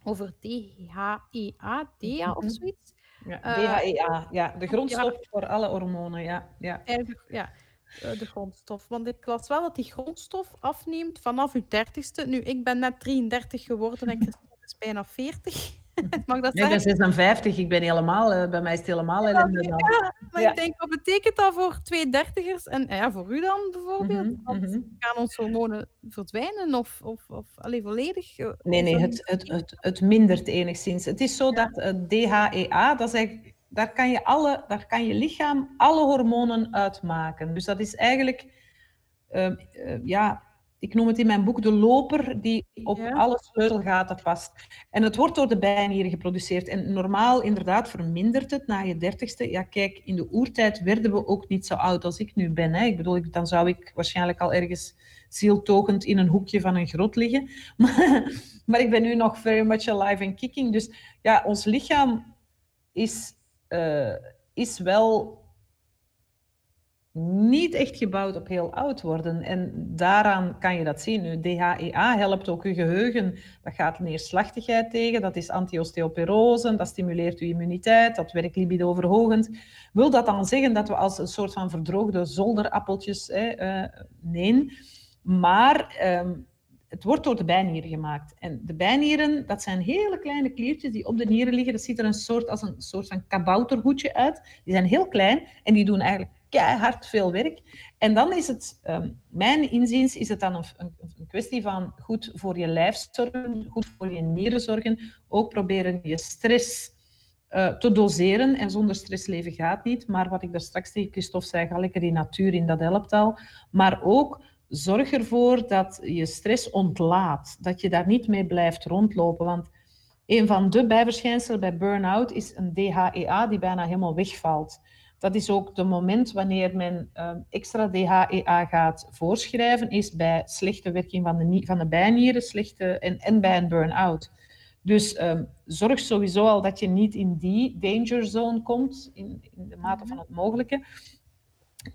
over DHEA, DHA of zoiets. Ja, DHEA, ja, de grondstof ja. voor alle hormonen, ja. ja. Eigenlijk, ja, de grondstof. Want ik las wel dat die grondstof afneemt vanaf uw dertigste. Nu, ik ben net 33 geworden en Christine is bijna 40. Mag dat nee, ik ben 56, ik ben helemaal, uh, bij mij is het helemaal dan. Ja, maar ja. ik denk, wat betekent dat voor twee dertigers en ja, voor u dan bijvoorbeeld? Mm -hmm, mm -hmm. Gaan onze hormonen verdwijnen of, of, of alleen volledig? Nee, nee, het, het, het, het mindert enigszins. Het is zo ja. dat uh, DHEA, dat is eigenlijk, daar, kan je alle, daar kan je lichaam alle hormonen uitmaken. Dus dat is eigenlijk, uh, ja ik noem het in mijn boek de loper die op ja. alle sleutelgaten past. En het wordt door de bijnieren geproduceerd. En normaal, inderdaad, vermindert het na je dertigste. Ja, kijk, in de oertijd werden we ook niet zo oud als ik nu ben. Hè. Ik bedoel, dan zou ik waarschijnlijk al ergens zieltogend in een hoekje van een grot liggen. Maar, maar ik ben nu nog very much alive and kicking. Dus ja, ons lichaam is, uh, is wel niet echt gebouwd op heel oud worden. En daaraan kan je dat zien. Nu, DHEA helpt ook je geheugen. Dat gaat neerslachtigheid tegen, dat is anti-osteoporose, dat stimuleert je immuniteit, dat werkt libido-verhogend. Wil dat dan zeggen dat we als een soort van verdroogde zolderappeltjes... Hè, uh, nee, maar... Um, het wordt door de bijnieren gemaakt. En de bijnieren, dat zijn hele kleine kliertjes die op de nieren liggen. Dat ziet er een soort, als een soort van kabouterhoedje uit. Die zijn heel klein en die doen eigenlijk keihard veel werk. En dan is het, um, mijn inziens, is het dan een, een, een, kwestie van goed voor je lijf zorgen, goed voor je nieren zorgen. Ook proberen je stress uh, te doseren. En zonder stress leven gaat niet. Maar wat ik daar straks tegen Christophe zei, ga die natuur in, dat helpt al. Maar ook zorg ervoor dat je stress ontlaat. Dat je daar niet mee blijft rondlopen. Want een van de bijverschijnselen bij burn-out is een DHEA die bijna helemaal wegvalt. Dat is ook het moment wanneer men uh, extra DHEA gaat voorschrijven, is bij slechte werking van de, van de bijnieren slechte, en, en bij een burn-out. Dus um, zorg sowieso al dat je niet in die danger zone komt, in, in de mate van het mogelijke.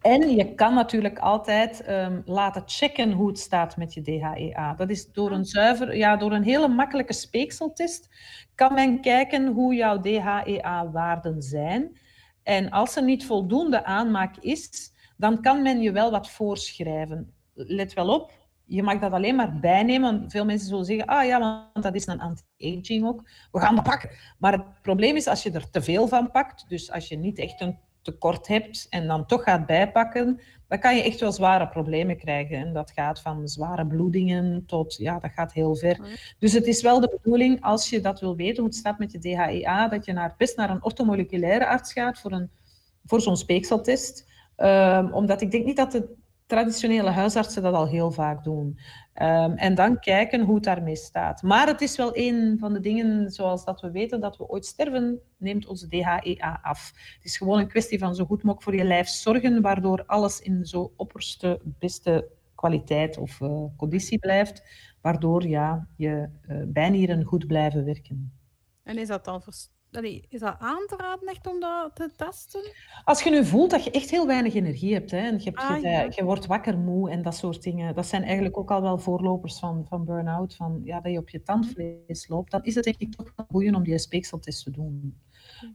En je kan natuurlijk altijd um, laten checken hoe het staat met je DHEA. Dat is door een zuiver, ja, door een hele makkelijke speekseltest kan men kijken hoe jouw DHEA-waarden zijn. En als er niet voldoende aanmaak is, dan kan men je wel wat voorschrijven. Let wel op, je mag dat alleen maar bijnemen. Veel mensen zullen zeggen, ah ja, want dat is een anti-aging ook. We gaan dat pakken. Maar het probleem is als je er te veel van pakt, dus als je niet echt een tekort hebt en dan toch gaat bijpakken, dan kan je echt wel zware problemen krijgen. En dat gaat van zware bloedingen tot, ja, dat gaat heel ver. Dus het is wel de bedoeling, als je dat wil weten, hoe het staat met je DHEA, dat je naar, best naar een orthomoleculaire arts gaat voor, een, voor zo'n speekseltest. Um, omdat ik denk niet dat de traditionele huisartsen dat al heel vaak doen. Um, en dan kijken hoe het daarmee staat. Maar het is wel een van de dingen, zoals dat we weten, dat we ooit sterven, neemt onze DHEA af. Het is gewoon een kwestie van zo goed mogelijk voor je lijf zorgen, waardoor alles in zo opperste, beste kwaliteit of uh, conditie blijft, waardoor ja, je uh, bijnieren goed blijven werken. En is dat dan allee, is dat aan te raden echt om dat te testen? Als je nu voelt dat je echt heel weinig energie hebt, hè, en je, hebt, Ah, je, ja. je wordt wakker moe en dat soort dingen, dat zijn eigenlijk ook al wel voorlopers van, van burn-out, van ja, dat je op je tandvlees loopt, dan is het denk ik toch wel goed om die speekseltest te doen.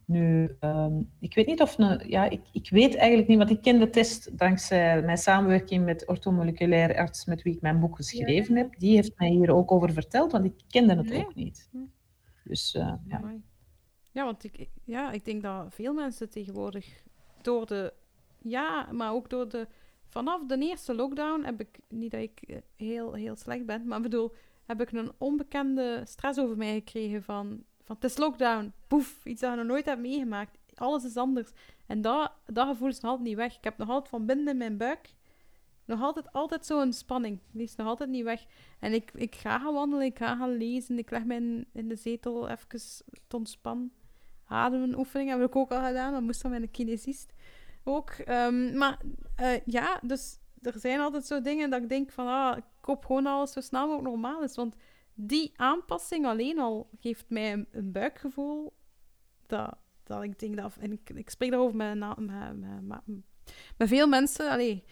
Nu, ehm, ik weet niet of een, ja, ik, ik weet eigenlijk niet, want ik ken de test dankzij mijn samenwerking met orthomoleculaire arts met wie ik mijn boek geschreven heb. Die heeft mij hier ook over verteld, want ik kende het Nee. ook niet. Hm. Dus eh, ja. Ja, want ik, ik- ja, ik denk dat veel mensen tegenwoordig door de... Ja, maar ook door de... Vanaf de eerste lockdown heb ik... Niet dat ik eh, heel, heel slecht ben, maar ik bedoel... Heb ik een onbekende stress over mij gekregen van... Van het is lockdown. Poef. Iets dat je nog nooit hebt meegemaakt. Alles is anders. En dat, dat gevoel is nog altijd niet weg. Ik heb nog altijd van binnen in mijn buik... Nog altijd, altijd zo'n spanning. Die is nog altijd niet weg. En ik, ik ga gaan wandelen, ik ga gaan lezen. Ik leg me in, in de zetel even te ontspannen. Ademenoefeningen heb ik ook al gedaan. Dat moest van mijn kinesist ook. Ehm, maar eh, ja, dus er zijn altijd zo dingen dat ik denk van... Ah, ik gewoon alles zo snel mogelijk normaal is. Want die aanpassing alleen al geeft mij een, een buikgevoel dat, dat ik denk dat... En ik, spreek daarover met, met, met, met, met veel mensen. Allee,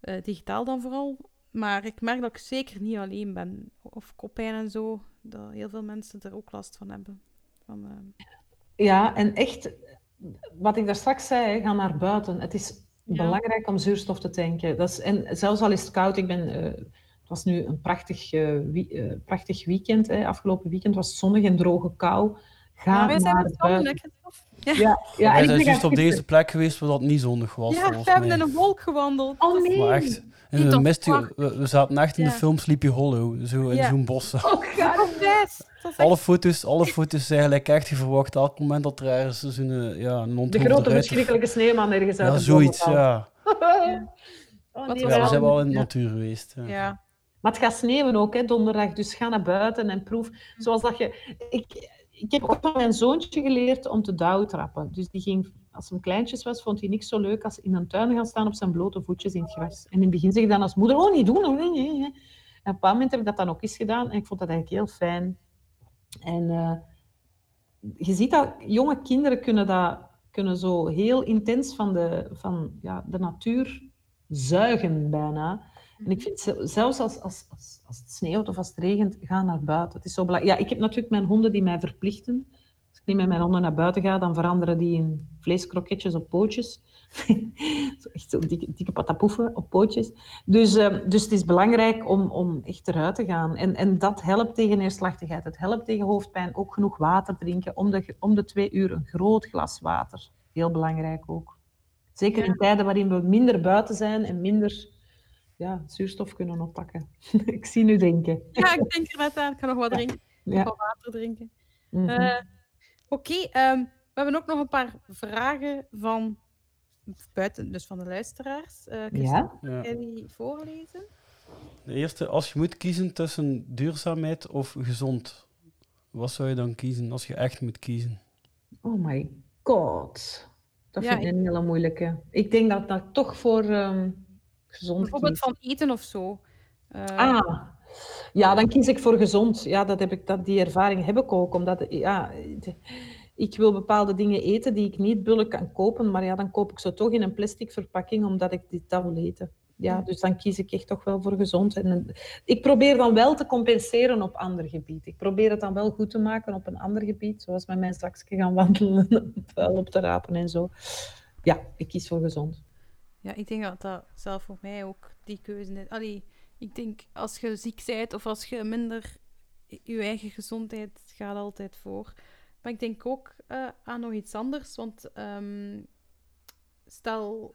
eh, digitaal dan vooral. Maar ik merk dat ik zeker niet alleen ben. Of koppijn en zo. Dat heel veel mensen er ook last van hebben. Van, eh, Ja, en echt, wat ik daar straks zei, ga naar buiten. Het is Ja. belangrijk om zuurstof te tanken. Dat is, en zelfs al is het koud, ik ben, eh, het was nu een prachtig, eh, wie- eh, prachtig weekend. Hè. Afgelopen weekend was het zonnig en droge kou. Ga maar wij zijn naar buiten. Ja, ja, Wij ik zijn ben juist op deze plek geweest waar dat niet zonnig was. Ja, we hebben in een wolk gewandeld. Oh Dat is- nee! Maar echt, in Niet de op mist, park. we, we zaten echt in de film Sleepy Hollow, zo in Ja. zo'n bos. Oh, God. Oh, Alle echt- foto's, alle foto's zijn gelijk echt. Je verwacht elk moment dat er ergens zo'n eh, ja, een De grote verschrikkelijke sneeuwman ergens uit Ja, zoiets, ja. Oh, nee, Ja, we zijn wel in de Ja. natuur geweest. Ja. Ja. Maar het gaat sneeuwen ook, hè, donderdag. Dus ga naar buiten en proef. Zoals dat je... Ik, ik heb ook van mijn zoontje geleerd om te douwtrappen. Dus die ging, als hij kleintjes was, vond hij niks zo leuk als in een tuin gaan staan op zijn blote voetjes in het gras. En in het begin zeg je dan als moeder, oh, niet doen. Oh, nee, nee. En op een bepaald moment heb ik dat dan ook eens gedaan. En ik vond dat eigenlijk heel fijn. En eh, je ziet dat jonge kinderen kunnen, dat, kunnen zo heel intens van de, van, ja, de natuur zuigen bijna. En ik vind ze- zelfs als, als, als, als het sneeuwt of als het regent, ga naar buiten. Het is zo belangrijk. Ja, ik heb natuurlijk mijn honden die mij verplichten. Ik niet met mijn honden naar buiten ga, dan veranderen die in vleeskroketjes op pootjes. echt zo dikke, dikke patapoefen op pootjes. Dus, ehm, dus het is belangrijk om, om echt eruit te gaan. En, en dat helpt tegen neerslachtigheid. Het helpt tegen hoofdpijn. Ook genoeg water drinken. Om de, om de twee uur een groot glas water. Heel belangrijk ook. Zeker in tijden waarin we minder buiten zijn en minder ja, zuurstof kunnen oppakken. ik zie nu denken. ja, ik denk er net aan. Ik ga nog wat drinken. Ja. wat water drinken. Mhm. Eh, Oké, ehm, we hebben ook nog een paar vragen van buiten, dus van de luisteraars. Eh Christophe, ja? Ja. Kan je die voorlezen? De eerste, als je moet kiezen tussen duurzaamheid of gezond, wat zou je dan kiezen als je echt moet kiezen? Oh my god. Dat Ja, vind ik een hele moeilijke. Ik denk dat dat toch voor ehm, gezond Bijvoorbeeld van eten of zo. Eh, Ah, ja, dan kies ik voor gezond. Ja, dat heb ik, dat, die ervaring heb ik ook. Omdat, ja, ik wil bepaalde dingen eten die ik niet bulk kan kopen, maar ja, dan koop ik ze toch in een plastic verpakking, omdat ik dit dat wil eten. Ja, dus dan kies ik echt toch wel voor gezond. En eh, ik probeer dan wel te compenseren op ander gebied. Ik probeer het dan wel goed te maken op een ander gebied, zoals met mijn zakje gaan wandelen, vuil op te rapen en zo. Ja, ik kies voor gezond. Ja, ik denk dat dat zelf voor mij ook die keuze is. Allee, ik denk als je ziek bent of als je minder je eigen gezondheid gaat altijd voor. Maar ik denk ook eh, aan nog iets anders. Want ehm, stel,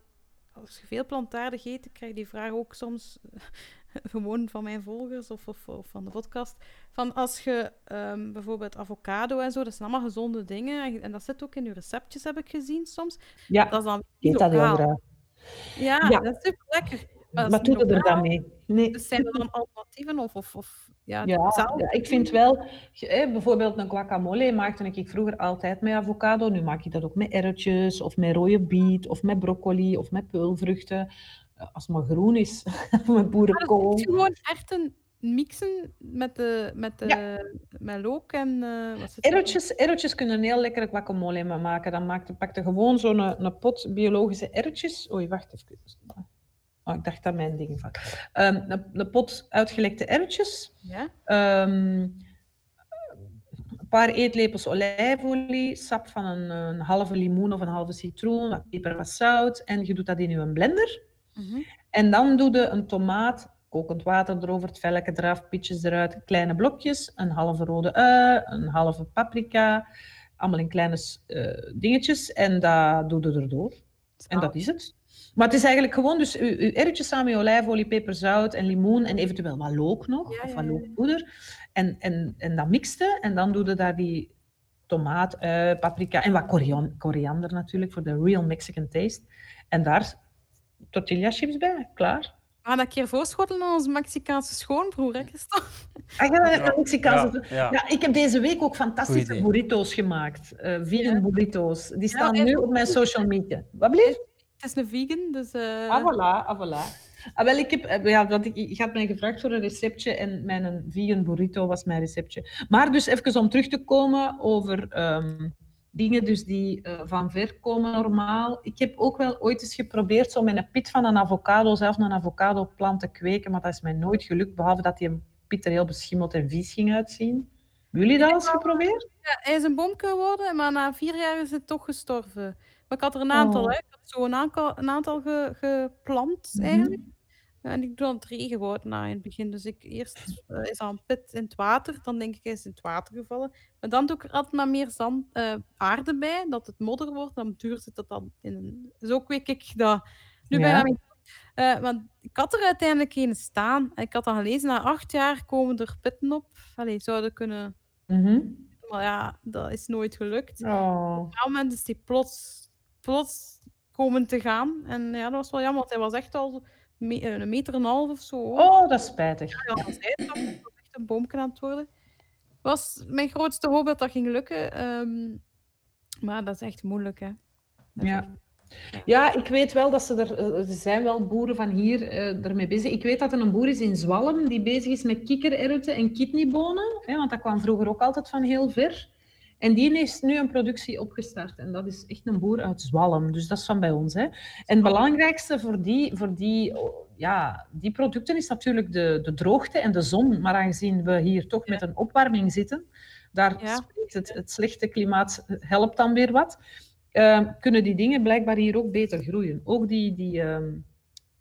als je veel plantaardig eet, ik krijg die vraag ook soms gewoon van mijn volgers of, of, of van de podcast. Van als je ehm, bijvoorbeeld avocado en zo, dat zijn allemaal gezonde dingen. En, en dat zit ook in je receptjes, heb ik gezien soms. Ja, Dat is dan eet dat heel lokaal. graag. Ja, Ja. dat is super lekker. Maar, Maar dat is doe niet er dan mee? Nee. Dus zijn er dan alternatieven of, of, of ja, Ja, ik vind wel, je- hè, bijvoorbeeld een guacamole maakte ik vroeger altijd met avocado. Nu maak ik dat ook met erwtjes, of met rode biet, of met broccoli, of met peulvruchten. Eh, Als het maar groen is, of met dat boerenkool. is gewoon echt een mixen met, de, met, de, Ja. met look en... eh wat het? Erwtjes kunnen een heel lekkere guacamole mee maken. Dan maakte, pakte gewoon zo'n een, een pot biologische erwtjes. Oei, wacht even. Oh, ik dacht dat mijn ding van. Ehm, een, een pot uitgelekte erwtjes. Ja? Ehm, een paar eetlepels olijfolie, sap van een, een halve limoen of een halve citroen, wat peper, wat zout. En je doet dat in je blender. Mhm. En dan doe je een tomaat, kokend water erover, het velletje eraf, pitjes eruit, kleine blokjes, een halve rode ui, een halve paprika, allemaal in kleine eh, dingetjes. En dat doe je erdoor. En dat is het. Maar het is eigenlijk gewoon dus uw, uw erwtjes samen met olijfolie, peper, zout en limoen en eventueel wat look nog, Ja, of wat ja. lookpoeder. En, en, en dat mixte en dan doe je daar die tomaat, ui, paprika en wat korian- koriander natuurlijk voor de real Mexican taste. En daar tortilla chips bij, klaar. We gaan dat een keer voorschotelen aan onze Mexicaanse schoonbroer, hè, Christophe? Ah, ja, Mexicaanse. ja, ja. Ja, ik heb deze week ook fantastische burritos gemaakt. eh vegan Ja. burritos. Die staan nu op mijn social media. Wat bleef? Het is een vegan, dus... eh, Ah, voilà, ah, voilà. Ah, wel, ik heb, eh, ja, dat ik, je had mij gevraagd voor een receptje en mijn vegan burrito was mijn receptje. Maar dus even om terug te komen over ehm, dingen dus die eh, van ver komen normaal. Ik heb ook wel ooit eens geprobeerd zo met een pit van een avocado zelf een avocado plant te kweken, maar dat is mij nooit gelukt, behalve dat die pit er heel beschimmeld en vies ging uitzien. Hebben jullie dat eens geprobeerd? Ja, hij is een boomke geworden, maar na vier jaar is het toch gestorven. Maar ik had er een aantal, Oh. hè. Ik had zo een aantal, een aantal ge- geplant, Mhm. eigenlijk. En ik doe dan drie na in het begin. Dus ik, eerst eh, is al een pit in het water, dan denk ik hij is in het water gevallen. Maar dan doe ik er altijd maar meer zand, eh, aarde bij, dat het modder wordt. Dan duurt het dat dan in een... Zo kweek ik dat nu Ja. bijna niet. Eh, want ik had er uiteindelijk een staan. Ik had dan gelezen, na acht jaar komen er pitten op. Allee, zouden kunnen... Mhm. Maar ja, dat is nooit gelukt. Oh. Op een moment is die plots, plots komen te gaan. En ja, dat was wel jammer, want hij was echt al me- eh, een meter en een half of zo. oh, dat is spijtig. Ja, dat was hij, dat was echt een boomje aan het worden. was mijn grootste hoop dat dat ging lukken. ehm, maar dat is echt moeilijk, hè. Dat Ja. Ja, ik weet wel dat ze er... eh, Er zijn wel boeren van hier eh, ermee bezig. Ik weet dat er een boer is in Zwalm die bezig is met kikkererwten en kidneybonen. Hè, want dat kwam vroeger ook altijd van heel ver. En die heeft nu een productie opgestart. En dat is echt een boer uit Zwalm. Dus dat is van bij ons. Hè. En het belangrijkste voor die, voor die, ja, die producten is natuurlijk de, de droogte en de zon. Maar aangezien we hier toch met een opwarming zitten, daar Ja. spreekt het, het slechte klimaat helpt dan weer wat. eh, kunnen die dingen blijkbaar hier ook beter groeien. Ook die, die, ehm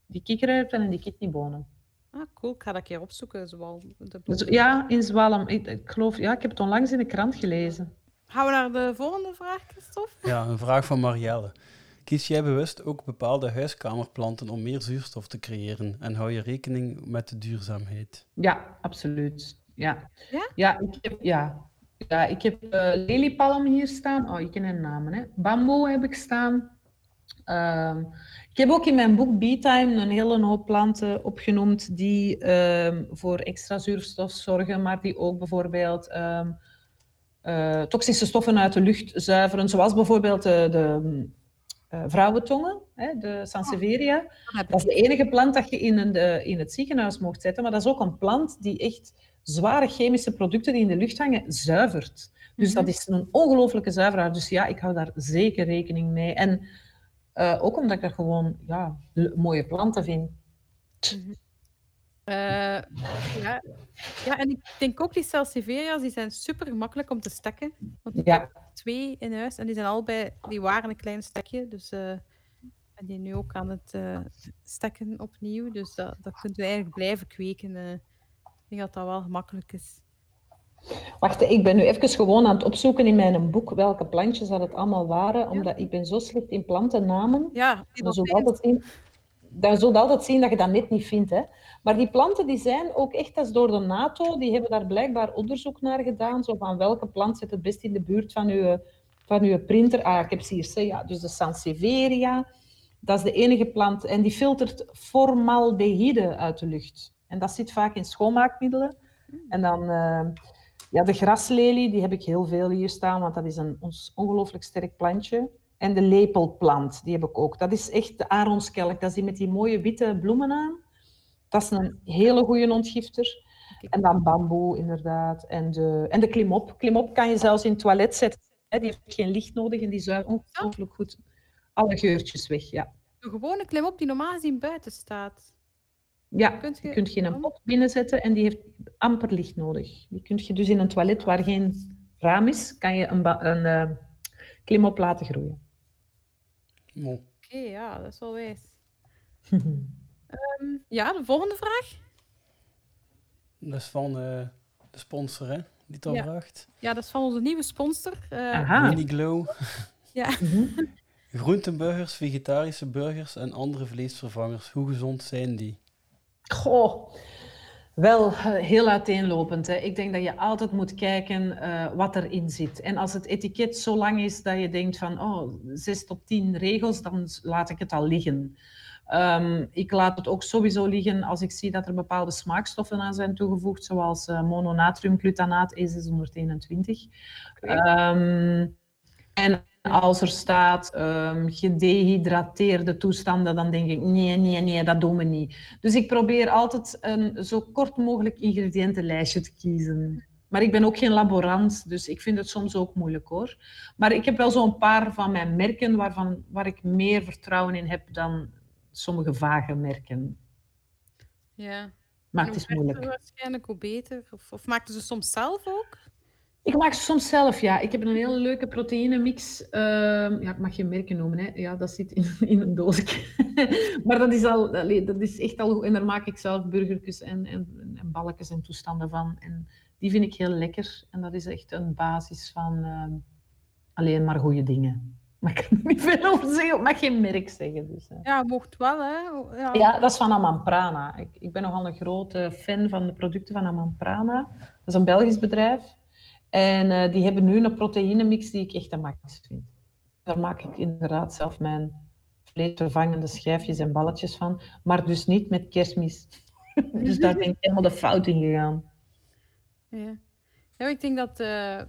die kikkererwten en die kidneybonen. Ah, cool. Ik ga dat een keer opzoeken. Zoal de Dus, ja, in Zwalm. Ik, ik geloof, ja, ik heb het onlangs in de krant gelezen. Gaan we naar de volgende vraag, Christophe? Ja, een vraag van Marielle. Kies jij bewust ook bepaalde huiskamerplanten om meer zuurstof te creëren en hou je rekening met de duurzaamheid? Ja, absoluut. Ja, Ja? ja ik heb, ja. Ja, ik heb eh, leliepalm hier staan. Oh, ik ken hun namen. Hè. Bamboe heb ik staan. Ehm, ik heb ook in mijn boek Beetime een hele hoop planten opgenoemd die ehm, voor extra zuurstof zorgen, maar die ook bijvoorbeeld eh, toxische stoffen uit de lucht zuiveren, zoals bijvoorbeeld de, de eh, vrouwentongen, hè, de Sansevieria. Heb Dat is de enige plant dat je in, een, eh, in het ziekenhuis mocht zetten, maar dat is ook een plant die echt zware chemische producten die in de lucht hangen zuivert. Dus Mhm. dat is een ongelooflijke zuiveraar. Dus ja, ik hou daar zeker rekening mee. En eh, ook omdat ik dat gewoon ja, mooie planten vind. Eh, ja. ja, en ik denk ook die Salsiveria's, die zijn super gemakkelijk om te stekken. Want ik Ja. heb twee in huis en die zijn allebei, die waren een klein stekje. Dus eh en die nu ook aan het eh, stekken opnieuw. Dus dat, dat kunt u eigenlijk blijven kweken. ik denk dat dat wel gemakkelijk is. Wacht, ik ben nu even gewoon aan het opzoeken in mijn boek welke plantjes dat het allemaal waren, omdat ik ben zo slecht in plantennamen. Ja, je nog altijd zien, dan zul je altijd zien dat je dat net niet vindt. Hè. Maar die planten die zijn ook echt, dat is door de NATO, die hebben daar blijkbaar onderzoek naar gedaan, zo van welke plant zit het best in de buurt van uw, van uw printer. Ah, ik heb ze hier, ja, dus de Sansevieria, dat is de enige plant, en die filtert formaldehyde uit de lucht. En dat zit vaak in schoonmaakmiddelen. En dan... eh, ja, de graslelie, die heb ik heel veel hier staan, want dat is een ongelooflijk sterk plantje. En de lepelplant, die heb ik ook. Dat is echt de aronskelk. Dat is die met die mooie witte bloemen aan. Dat is een hele goede ontgifter. En dan bamboe, inderdaad. En de, en de klimop. Klimop kan je zelfs in het toilet zetten. Hè. Die heeft geen licht nodig en die zuigt ongelooflijk goed alle geurtjes weg. Ja, De gewone klimop die normaal gezien buiten staat. ja Kunt je- je kunt geen pot binnenzetten en die heeft amper licht nodig. Die kun je dus in een toilet waar geen raam is, kan je een, een eh, klimop laten groeien. Mo. Oké, ja, dat is wel wijs. Ehm, ja, de volgende vraag. Dat is van eh, de sponsor, hè? Die het Ja. vraagt. Ja, dat is van onze nieuwe sponsor. eh, Aha. Mini Glow. Ja. Mhm. Groenteburgers, vegetarische burgers en andere vleesvervangers. Hoe gezond zijn die? Goh, wel eh, heel uiteenlopend. Hè. Ik denk dat je altijd moet kijken eh, wat erin zit. En als het etiket zo lang is dat je denkt van oh, zes tot tien regels, dan laat ik het al liggen. Ehm, ik laat het ook sowieso liggen als ik zie dat er bepaalde smaakstoffen aan zijn toegevoegd, zoals eh, mononatriumglutanaat E621. Ehm, en als er staat ehm, gedehydrateerde toestanden, dan denk ik nee, nee, nee, dat doen we niet. Dus ik probeer altijd een zo kort mogelijk ingrediëntenlijstje te kiezen. Maar ik ben ook geen laborant, dus ik vind het soms ook moeilijk hoor. Maar ik heb wel zo'n paar van mijn merken waarvan, waar ik meer vertrouwen in heb dan sommige vage merken. ja. Maar het is moeilijk. Waarschijnlijk hoe beter. Of, of maakten ze soms zelf ook? Ik maak ze soms zelf, ja. Ik heb een hele leuke proteïnemix. Ehm, ja, ik mag geen merken noemen, hè. Ja, dat zit in, in een doosje. maar dat is, al, dat is echt al goed. En daar maak ik zelf burgertjes en, en, en balletjes en toestanden van. En die vind ik heel lekker. En dat is echt een basis van ehm, alleen maar goede dingen. Maar ik kan er niet veel over zeggen. Ik mag geen merk zeggen. Dus, hè. Ja, mocht wel, hè. Ja. Ja, dat is van Amanprana. Ik, ik ben nogal een grote fan van de producten van Amanprana. Dat is een Belgisch bedrijf. En eh, die hebben nu een proteïnemix die ik echt een max vind. Daar maak ik inderdaad zelf mijn vleesvervangende schijfjes en balletjes van. Maar dus niet met kerstmis. dus daar ben ik helemaal de fout in gegaan. Ja. ik denk dat eh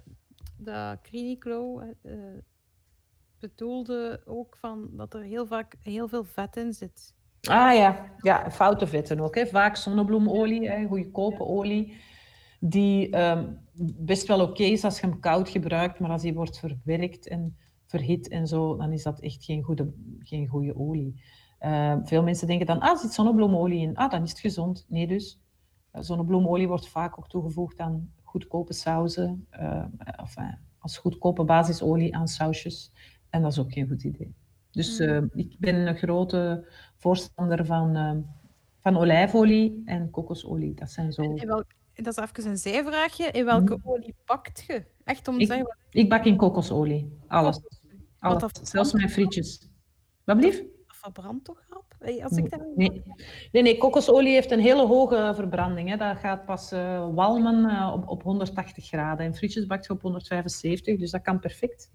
dat Cliniclo eh, bedoelde ook van dat er heel vaak heel veel vet in zit. Ah ja, ja foute vetten ook. Hè. Vaak zonnebloemolie, hè, goedkope olie, die ehm, best wel oké is als je hem koud gebruikt, maar als die wordt verwerkt en verhit en zo, dan is dat echt geen goede, geen goede olie. Eh, veel mensen denken dan, ah, er zit zonnebloemolie in. Ah, dan is het gezond. Nee dus. Eh, Zonnebloemolie wordt vaak ook toegevoegd aan goedkope sauzen, eh, of eh, als goedkope basisolie aan sausjes. En dat is ook geen goed idee. Dus Mm. eh, ik ben een grote voorstander van, van olijfolie en kokosolie. Dat zijn zo... Welk, dat is even een zijvraagje. In welke Mhm. olie pakt je? Echt om te Ik- zeggen... wat- Ik bak in kokosolie. Alles. Alles. Zelfs mijn frietjes. Wat blieft? Verbrandt toch rap? Als ik dat... Nee. nee, nee, kokosolie heeft een hele hoge verbranding. Hè. Dat gaat pas eh, walmen eh, op, op 180 graden. En frietjes bakt je op 175, dus dat kan perfect.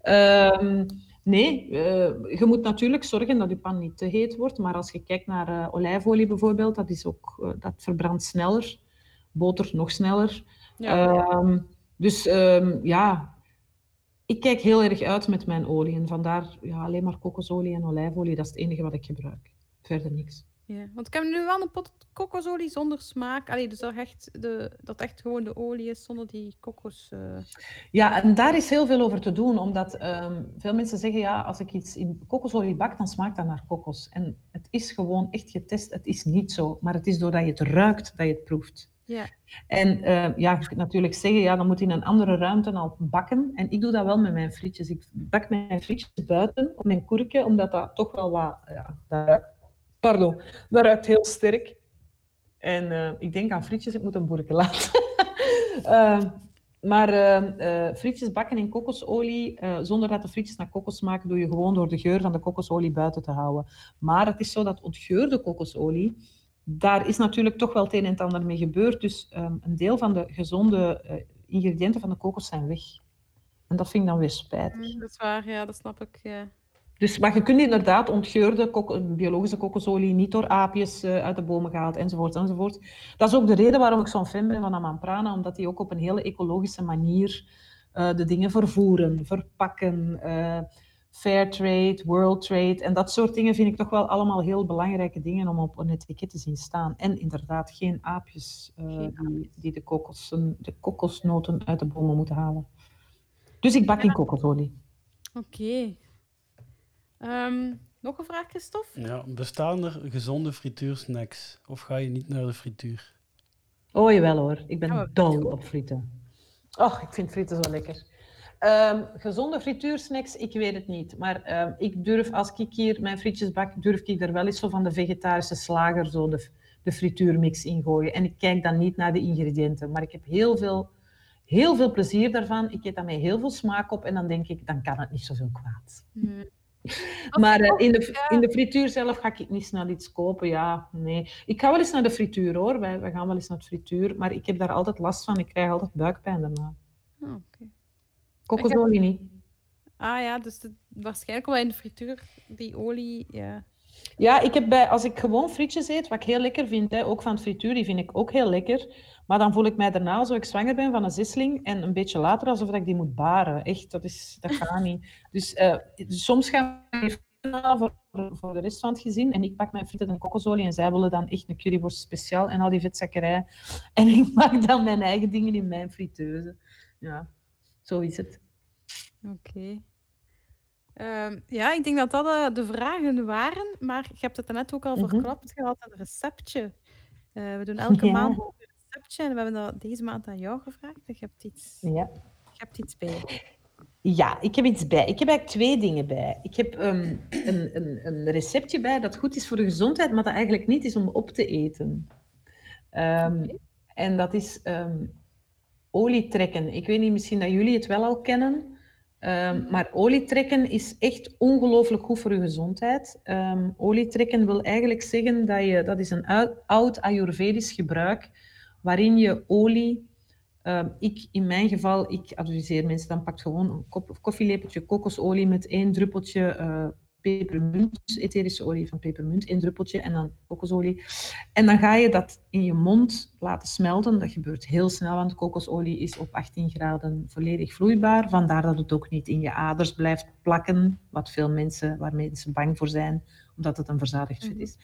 Ehm, nee, eh, je moet natuurlijk zorgen dat je pan niet te heet wordt. Maar als je kijkt naar olijfolie bijvoorbeeld, dat, is ook, dat verbrandt sneller. Boter nog sneller. Ja. Ehm, dus ehm, ja, ik kijk heel erg uit met mijn oliën. Vandaar ja, alleen maar kokosolie en olijfolie. Dat is het enige wat ik gebruik. Verder niks. Ja, want ik heb nu wel een pot kokosolie zonder smaak. Allee, dus dat echt, de, dat echt gewoon de olie is zonder die kokos... eh. Ja, en daar is heel veel over te doen, omdat ehm, veel mensen zeggen, ja, als ik iets in kokosolie bak, dan smaakt dat naar kokos. En het is gewoon echt getest, het is niet zo. Maar het is doordat je het ruikt, dat je het proeft. Ja. En eh, ja, je kunt natuurlijk zeggen, ja, dan moet je in een andere ruimte al bakken. En ik doe dat wel met mijn frietjes. Ik bak mijn frietjes buiten op mijn koerkje, omdat dat toch wel wat... Ja, dat ruikt, pardon, dat ruikt heel sterk. En eh, ik denk aan frietjes, ik moet een boerke laten. Eh, maar eh, eh, frietjes bakken in kokosolie, eh, zonder dat de frietjes naar kokos smaken, doe je gewoon door de geur van de kokosolie buiten te houden. Maar het is zo dat ontgeurde kokosolie, daar is natuurlijk toch wel het een en het ander mee gebeurd. Dus ehm, een deel van de gezonde eh, ingrediënten van de kokos zijn weg. En dat vind ik dan weer spijtig. Mm, Dat is waar, ja, dat snap ik. Ja. Dus, maar je kunt inderdaad ontgeurde biologische kokosolie niet door aapjes eh, uit de bomen gehaald, enzovoort, enzovoort. Dat is ook de reden waarom ik zo'n fan ben van Amanprana, omdat die ook op een hele ecologische manier eh, de dingen vervoeren, verpakken, fair trade, world trade. En dat soort dingen vind ik toch wel allemaal heel belangrijke dingen om op een etiket te zien staan. En inderdaad, geen aapjes, uh, die, die de, kokossen, de kokosnoten uit de bomen moeten halen. Dus ik bak in kokosolie. Oké. Okay. Ehm, nog een vraag, Christophe? Ja, bestaan er gezonde frituursnacks? Of ga je niet naar de frituur? Oh, jawel hoor. Ik ben oh, dol op frieten. Och, ik vind frieten zo lekker. Um, gezonde frituursnacks, ik weet het niet. Maar um, ik durf, als ik hier mijn frietjes bak, durf ik er wel eens zo van de vegetarische slager zo de, de frituurmix in gooien. En ik kijk dan niet naar de ingrediënten. Maar ik heb heel veel, heel veel plezier daarvan. Ik eet daarmee heel veel smaak op. En dan denk ik, dan kan het niet zoveel kwaad. Mm. Maar uh, in, de, in de frituur zelf ga ik niet snel iets kopen. Ja, nee. Ik ga wel eens naar de frituur hoor. Wij, wij gaan wel eens naar de frituur. Maar ik heb daar altijd last van. Ik krijg altijd buikpijn daarna. Oh, okay. Kokosolie niet. Ah ja, dus de, waarschijnlijk wel in de frituur, die olie, ja. Ja, ik heb bij, als ik gewoon frietjes eet, wat ik heel lekker vind, hè, ook van het frituur, die vind ik ook heel lekker. Maar dan voel ik mij daarna, alsof ik zwanger ben van een zisling, en een beetje later alsof ik die moet baren. Echt, dat, is, dat gaat niet. Dus, uh, soms gaan we voor, voor de rest van het gezin. En ik pak mijn frieten en kokosolie en zij willen dan echt een curryworst speciaal en al die vetzakkerij. En ik maak dan mijn eigen dingen in mijn friteuse. Ja. Zo is het. Oké. Ehm, ja, ik denk dat dat uh, de vragen waren, maar je hebt het net ook al mm verklapt gehad, een receptje. Uh, we doen elke maand een receptje en we hebben dat deze maand aan jou gevraagd. Je hebt iets, ja. je hebt iets bij. Ja, ik heb iets bij. Ik heb eigenlijk twee dingen bij. Ik heb um, een, een, een, receptje bij dat goed is voor de gezondheid, maar dat eigenlijk niet is om op te eten. Um, okay. En dat is um, olietrekken. Ik weet niet, misschien dat jullie het wel al kennen. Um, maar olietrekken is echt ongelooflijk goed voor je gezondheid. Um, olietrekken wil eigenlijk zeggen dat je, dat is een oud Ayurvedisch gebruik, waarin je olie, um, ik in mijn geval, ik adviseer mensen, dan pak gewoon een kop, koffielepeltje kokosolie met één druppeltje uh, pepermunt, etherische olie van pepermunt, een druppeltje en dan kokosolie. En dan ga je dat in je mond laten smelten. Dat gebeurt heel snel, want kokosolie is op 18 graden volledig vloeibaar. Vandaar dat het ook niet in je aders blijft plakken, wat veel mensen, waar mensen bang voor zijn, omdat het een verzadigd vet is.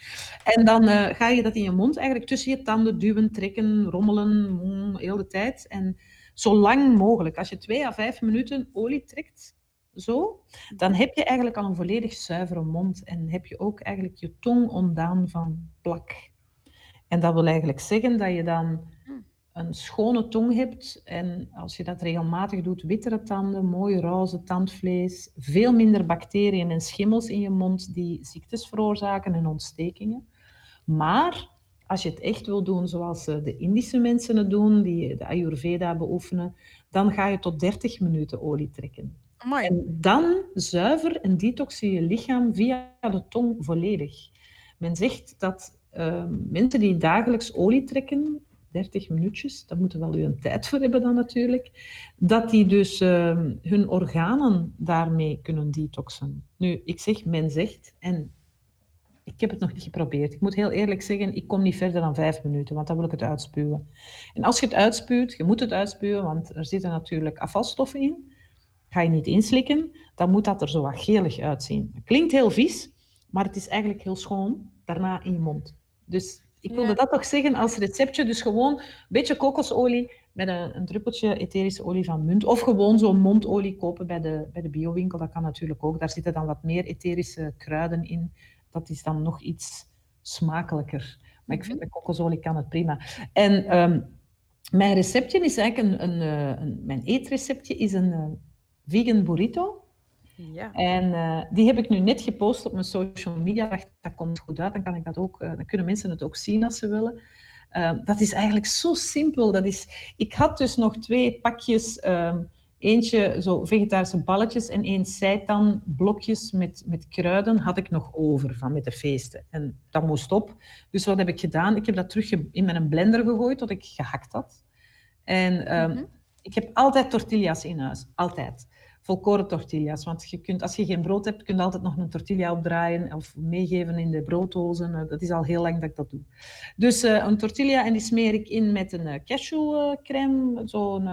En dan uh, ga je dat in je mond eigenlijk tussen je tanden duwen, trekken, rommelen, mm, heel de tijd. En zo lang mogelijk. Als je twee à vijf minuten olie trekt, zo, dan heb je eigenlijk al een volledig zuivere mond en heb je ook eigenlijk je tong ontdaan van plak. En dat wil eigenlijk zeggen dat je dan een schone tong hebt en als je dat regelmatig doet, wittere tanden, mooi roze tandvlees, veel minder bacteriën en schimmels in je mond die ziektes veroorzaken en ontstekingen. Maar als je het echt wil doen zoals eh, de Indische mensen het doen, die de Ayurveda beoefenen, dan ga je tot 30 minuten olie trekken. En dan zuiver en detoxen je lichaam via de tong volledig. Men zegt dat uh, mensen die dagelijks olie trekken, 30 minuutjes, daar moeten wel u een tijd voor hebben dan natuurlijk, dat die dus uh, hun organen daarmee kunnen detoxen. Nu, ik zeg, men zegt, en ik heb het nog niet geprobeerd. Ik moet heel eerlijk zeggen, ik kom niet verder dan vijf minuten, want dan wil ik het uitspuwen. En als je het uitspuwt, je moet het uitspuwen, want er zitten natuurlijk afvalstoffen in ga je niet inslikken, dan moet dat er zo wat gelig uitzien. Klinkt heel vies, maar het is eigenlijk heel schoon daarna in je mond. Dus ik wilde ja. dat toch zeggen als receptje. Dus gewoon een beetje kokosolie met een, een, druppeltje etherische olie van munt. Of gewoon zo'n mondolie kopen bij de, bij de biowinkel. Dat kan natuurlijk ook. Daar zitten dan wat meer etherische kruiden in. Dat is dan nog iets smakelijker. Maar ik vind dat kokosolie kan het prima. En um, mijn receptje is eigenlijk een, een, een, een mijn eetreceptje is een vegan burrito. Ja. En uh, die heb ik nu net gepost op mijn social media. Dacht, dat komt goed uit, dan, kan ik dat ook, uh, dan kunnen mensen het ook zien als ze willen. Uh, dat is eigenlijk zo simpel. Dat is, ik had dus nog twee pakjes, ehm, eentje zo vegetarische balletjes en één seitan blokjes met, met kruiden had ik nog over van met de feesten. En dat moest op. Dus wat heb ik gedaan? Ik heb dat terug in mijn blender gegooid tot ik gehakt had. En um, mm -hmm. ik heb altijd tortillas in huis. Altijd volkoren tortillas. Want je kunt, als je geen brood hebt, kun je altijd nog een tortilla opdraaien of meegeven in de brooddozen. Eh, dat is al heel lang dat ik dat doe. Dus uh, een tortilla en die smeer ik in met een uh, cashewcrème, zo'n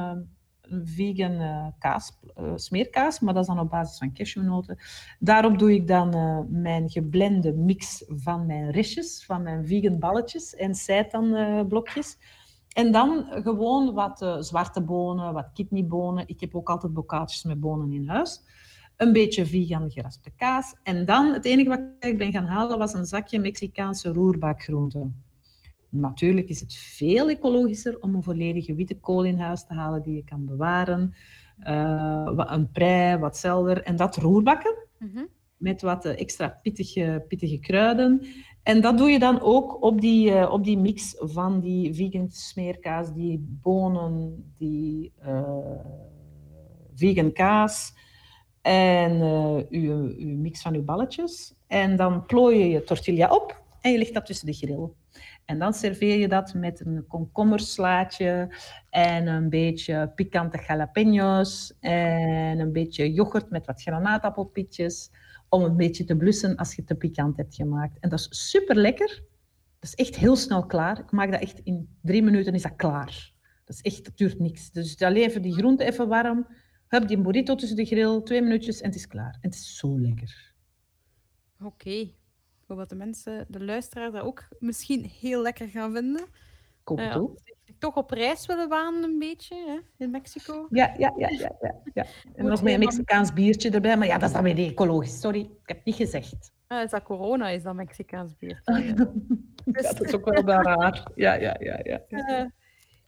vegan eh, kaas, eh, smeerkaas, maar dat is dan op basis van cashewnoten. Daarop doe ik dan eh, mijn geblende mix van mijn restjes, van mijn vegan balletjes en seitanblokjes. En dan gewoon wat eh, zwarte bonen, wat kidneybonen. Ik heb ook altijd bokaaltjes met bonen in huis. Een beetje vegan geraspte kaas. En dan, het enige wat ik ben gaan halen, was een zakje Mexicaanse roerbakgroenten. Natuurlijk is het veel ecologischer om een volledige witte kool in huis te halen die je kan bewaren. Wat- een prei, wat zelder. En dat roerbakken Mhm. met wat eh, extra pittige, pittige kruiden. En dat doe je dan ook op die, eh, op die mix van die vegan smeerkaas, die bonen, die eh, vegan kaas en uw, uw mix van uw balletjes. En dan plooi je je tortilla op en je legt dat tussen de grill. En dan serveer je dat met een komkommerslaatje en een beetje pikante jalapenos en een beetje yoghurt met wat granaatappelpietjes om een beetje te blussen als je het te pikant hebt gemaakt. En dat is super lekker. Dat is echt heel snel klaar. Ik maak dat echt in drie minuten is dat klaar. Dat is echt, dat duurt niks. Dus alleen even die groente even warm. Heb die burrito tussen de grill, twee minuutjes en het is klaar. En het is zo lekker. Oké. Ik hoop dat de mensen, de luisteraars, dat ook misschien heel lekker gaan vinden. Hoop het Ja. ook. Toch op reis willen wanen een beetje, hè, in Mexico. Ja, ja, ja, ja, ja, ja. En nog met een Mexicaans biertje erbij. Maar ja, dat is dan weer niet ecologisch. Sorry, ik heb het niet gezegd. Ah, is dat corona, is dat Mexicaans bier. Ja, dat is ook wel raar. Ja, ja, ja, ja. Eh,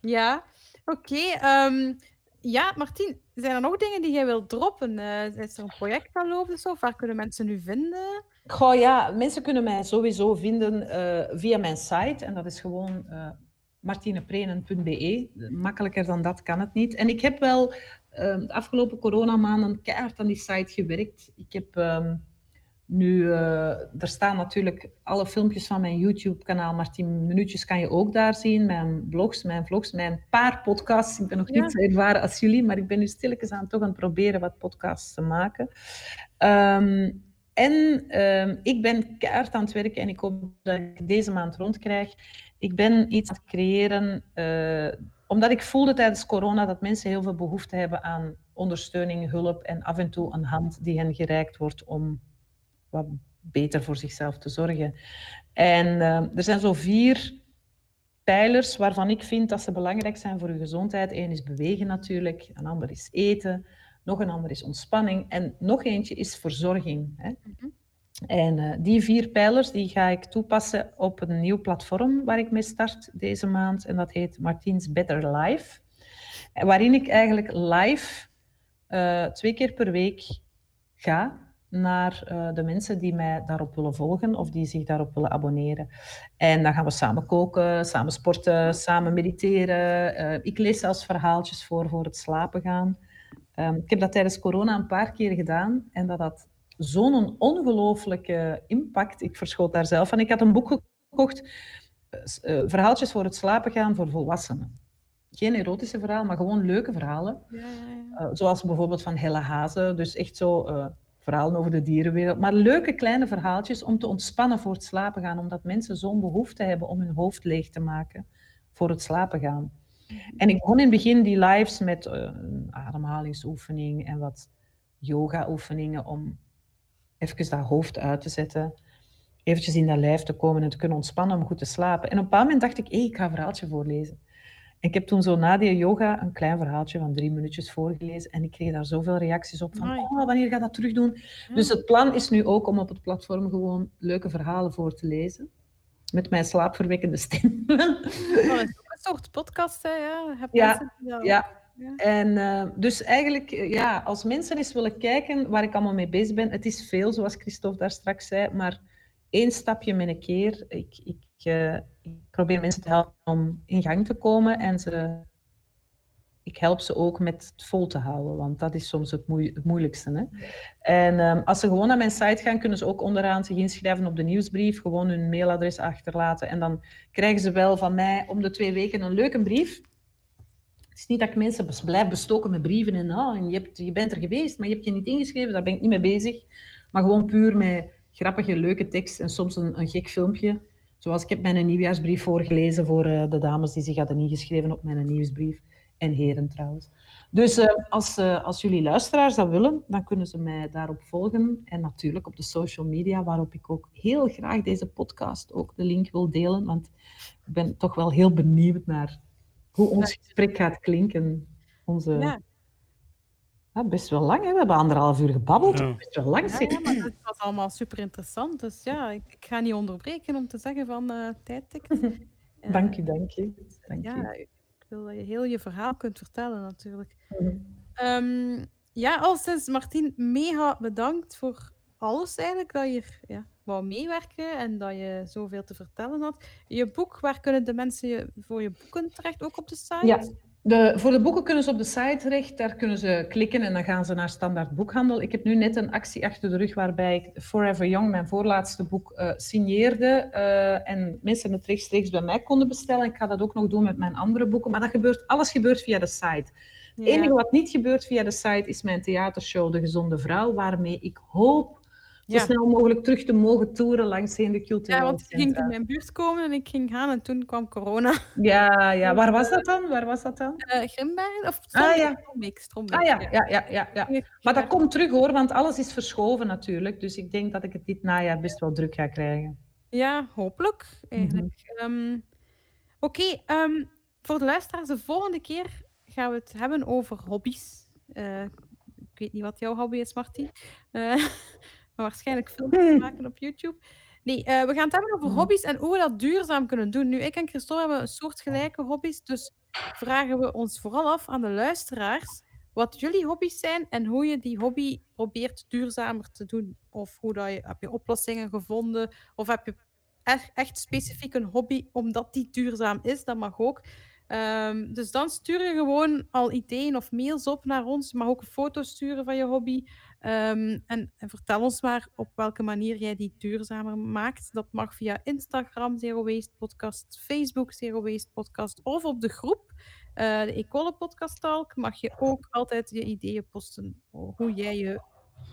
ja, oké. ehm, ja, Martien, zijn er nog dingen die jij wilt droppen? Eh, is er een project aan lopen of zo? Waar kunnen mensen nu vinden? Goh, ja, mensen kunnen mij sowieso vinden eh, via mijn site. En dat is gewoon eh martineprenen.be. Makkelijker dan dat kan het niet. En ik heb wel eh, de afgelopen coronamaanden keihard aan die site gewerkt. Ik heb ehm, nu... eh, er staan natuurlijk alle filmpjes van mijn YouTube-kanaal. Martien Minuutjes kan je ook daar zien. Mijn blogs, mijn vlogs, mijn paar podcasts. Ik ben nog Ja. niet zo ervaren als jullie, maar ik ben nu stilletjes aan toch aan het proberen wat podcasts te maken. Ehm, en ehm, ik ben keihard aan het werken en ik hoop dat ik deze maand rondkrijg. Ik ben iets aan het creëren, eh, omdat ik voelde tijdens corona dat mensen heel veel behoefte hebben aan ondersteuning, hulp en af en toe een hand die hen gereikt wordt om wat beter voor zichzelf te zorgen. En eh, er zijn zo vier pijlers waarvan ik vind dat ze belangrijk zijn voor je gezondheid. Eén is bewegen natuurlijk, een ander is eten, nog een ander is ontspanning en nog eentje is verzorging. Hè. En eh, die vier pijlers die ga ik toepassen op een nieuw platform waar ik mee start deze maand. En dat heet Martiens Better Life. Waarin ik eigenlijk live eh, twee keer per week ga naar eh, de mensen die mij daarop willen volgen of die zich daarop willen abonneren. En dan gaan we samen koken, samen sporten, samen mediteren. Ik lees zelfs verhaaltjes voor voor het slapen gaan. Ehm, ik heb dat tijdens corona een paar keer gedaan en dat had zo'n ongelooflijke impact. Ik verschoot daar zelf van. Ik had een boek gekocht, eh, verhaaltjes voor het slapen gaan voor volwassenen. Geen erotische verhalen, maar gewoon leuke verhalen. Ja, ja, ja. Eh, zoals bijvoorbeeld van Helle Hazen, dus echt zo eh, verhalen over de dierenwereld. Maar leuke kleine verhaaltjes om te ontspannen voor het slapen gaan, omdat mensen zo'n behoefte hebben om hun hoofd leeg te maken voor het slapen gaan. En ik begon in het begin die lives met een ademhalingsoefening en wat yoga-oefeningen om even dat hoofd uit te zetten, eventjes in dat lijf te komen en te kunnen ontspannen om goed te slapen. En op een bepaald moment dacht ik, hé, ik ga een verhaaltje voorlezen. En ik heb toen zo na die yoga een klein verhaaltje van drie minuutjes voorgelezen en ik kreeg daar zoveel reacties op van, Amai. oh, wanneer gaat dat terug doen? Dus het plan is nu ook om op het platform gewoon leuke verhalen voor te lezen. Met mijn slaapverwekkende stem. Oh, dat is ook een soort podcast, hè? Ja, Heb Ja, ja. En eh, dus eigenlijk, eh, ja, als mensen eens willen kijken waar ik allemaal mee bezig ben, het is veel, zoals Christophe daar straks zei, maar één stapje met een keer. Ik, ik, eh, ik probeer mensen te helpen om in gang te komen en ze, ik help ze ook met het vol te houden, want dat is soms het moeilijkste. Hè? En ehm, als ze gewoon naar mijn site gaan, kunnen ze ook onderaan zich inschrijven op de nieuwsbrief, gewoon hun mailadres achterlaten en dan krijgen ze wel van mij om de twee weken een leuke brief. Het is niet dat ik mensen blijf bestoken met brieven en, ah, en je, hebt, je bent er geweest, maar je hebt je niet ingeschreven, daar ben ik niet mee bezig. Maar gewoon puur met grappige, leuke tekst en soms een, een gek filmpje. Zoals ik heb mijn nieuwjaarsbrief voorgelezen voor eh, de dames die zich hadden ingeschreven op mijn nieuwsbrief. En heren trouwens. Dus eh, als, eh, als jullie luisteraars dat willen, dan kunnen ze mij daarop volgen. En natuurlijk op de social media, waarop ik ook heel graag deze podcast ook de link wil delen. Want ik ben toch wel heel benieuwd naar hoe ons gesprek gaat klinken. Onze... Ja. Ja, best wel lang, hè? we hebben anderhalf uur gebabbeld. Ja. Best wel lang, Ja, zeg. ja, maar het was allemaal super interessant. Dus ja, ik, ik ga niet onderbreken om te zeggen van eh tijd tikt. Eh, Dank u, dank je. Dank Ja, je. ik wil dat je heel je verhaal kunt vertellen natuurlijk. Mhm. Ehm, ja, alleszins Martien, mega bedankt voor alles eigenlijk, dat je ja, wou meewerken en dat je zoveel te vertellen had. Je boek, waar kunnen de mensen je, voor je boeken terecht? Ook op de site? Ja, de, voor de boeken kunnen ze op de site terecht. Daar kunnen ze klikken en dan gaan ze naar standaard boekhandel. Ik heb nu net een actie achter de rug waarbij ik Forever Young, mijn voorlaatste boek, eh, signeerde. eh, en mensen het rechtstreeks bij mij konden bestellen. Ik ga dat ook nog doen met mijn andere boeken. Maar dat gebeurt, alles gebeurt via de site. Het Ja. enige wat niet gebeurt via de site is mijn theatershow De Gezonde Vrouw, waarmee ik hoop zo snel mogelijk terug te mogen toeren langs heen de culturele Ja, want je ging in mijn buurt komen en ik ging gaan en toen kwam corona. Ja, ja, waar was dat dan? Waar was dat dan? Uh, Grimbergen? Of Ah, ja. Strombeek, Strombeek, Ah ja, ja, ja, ja. Maar dat komt terug hoor, want alles is verschoven natuurlijk. Dus ik denk dat ik het dit najaar best wel druk ga krijgen. Ja, hopelijk. Eigenlijk. Mhm. Ehm, Oké, ehm, voor de luisteraars, de volgende keer gaan we het hebben over hobby's. Eh, ik weet niet wat jouw hobby is, Martin. Eh, maar waarschijnlijk filmpjes maken op YouTube. Nee, eh, we gaan het hebben over Mhm. hobby's en hoe we dat duurzaam kunnen doen. Nu, ik en Christophe hebben een soortgelijke hobby's, dus vragen we ons vooral af aan de luisteraars wat jullie hobby's zijn en hoe je die hobby probeert duurzamer te doen. Of hoe dat je, heb je oplossingen gevonden, of heb je echt, echt specifiek een hobby omdat die duurzaam is, dat mag ook. Ehm, dus dan stuur je gewoon al ideeën of mails op naar ons. Je mag ook een foto sturen van je hobby. Ehm, en, vertel ons maar op welke manier jij die duurzamer maakt. Dat mag via Instagram Zero Waste Podcast, Facebook Zero Waste Podcast of op de groep eh, de Ecole Podcast Talk. Mag je ook altijd je ideeën posten hoe jij je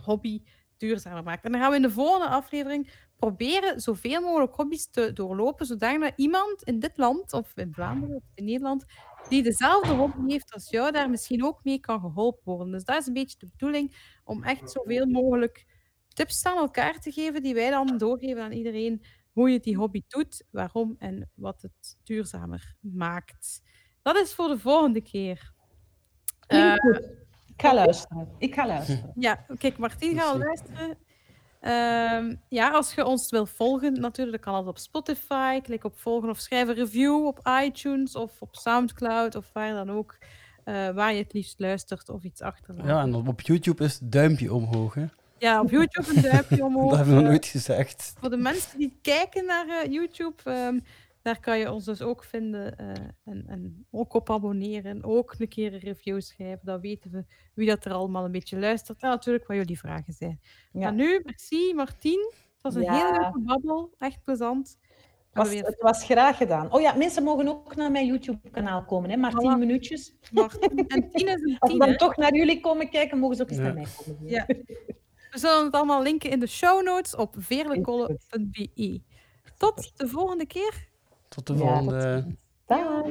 hobby duurzamer maakt. En dan gaan we in de volgende aflevering proberen zoveel mogelijk hobby's te doorlopen, zodat iemand in dit land, of in Vlaanderen, of in Nederland, die dezelfde hobby heeft als jou, daar misschien ook mee kan geholpen worden. Dus dat is een beetje de bedoeling, om echt zoveel mogelijk tips aan elkaar te geven, die wij dan doorgeven aan iedereen, hoe je die hobby doet, waarom en wat het duurzamer maakt. Dat is voor de volgende keer. Eh. Ik ga luisteren. Ik ga luisteren. ja, kijk, Martien gaat luisteren. Ehm, ja, als je ons wil volgen, natuurlijk kan dat op Spotify. Klik op volgen of schrijf een review op iTunes of op Soundcloud of waar dan ook. eh, waar je het liefst luistert of iets achterlaat. Ja, en op YouTube is duimpje omhoog. Hè? Ja, op YouTube een duimpje omhoog. Dat hebben we nog eh, nooit gezegd. voor de mensen die kijken naar eh, YouTube, ehm, daar kan je ons dus ook vinden eh, en, en ook op abonneren. Ook een keer een review schrijven. Dan weten we wie dat er allemaal een beetje luistert. En natuurlijk wat jullie vragen zijn. Ja. Maar nu, merci Martien. Het was een Ja. hele leuke babbel. Echt plezant. Was, het was graag gedaan. Oh ja, mensen mogen ook naar mijn YouTube-kanaal komen, hè? maar tien Voilà. minuutjes. En tien is een Als ze tien, dan hè? toch naar jullie komen kijken, mogen ze ook eens Ja. naar mij komen. Ja. We zullen het allemaal linken in de show notes op veerlekolle.be. Tot de volgende keer. Tot de volgende. Dag.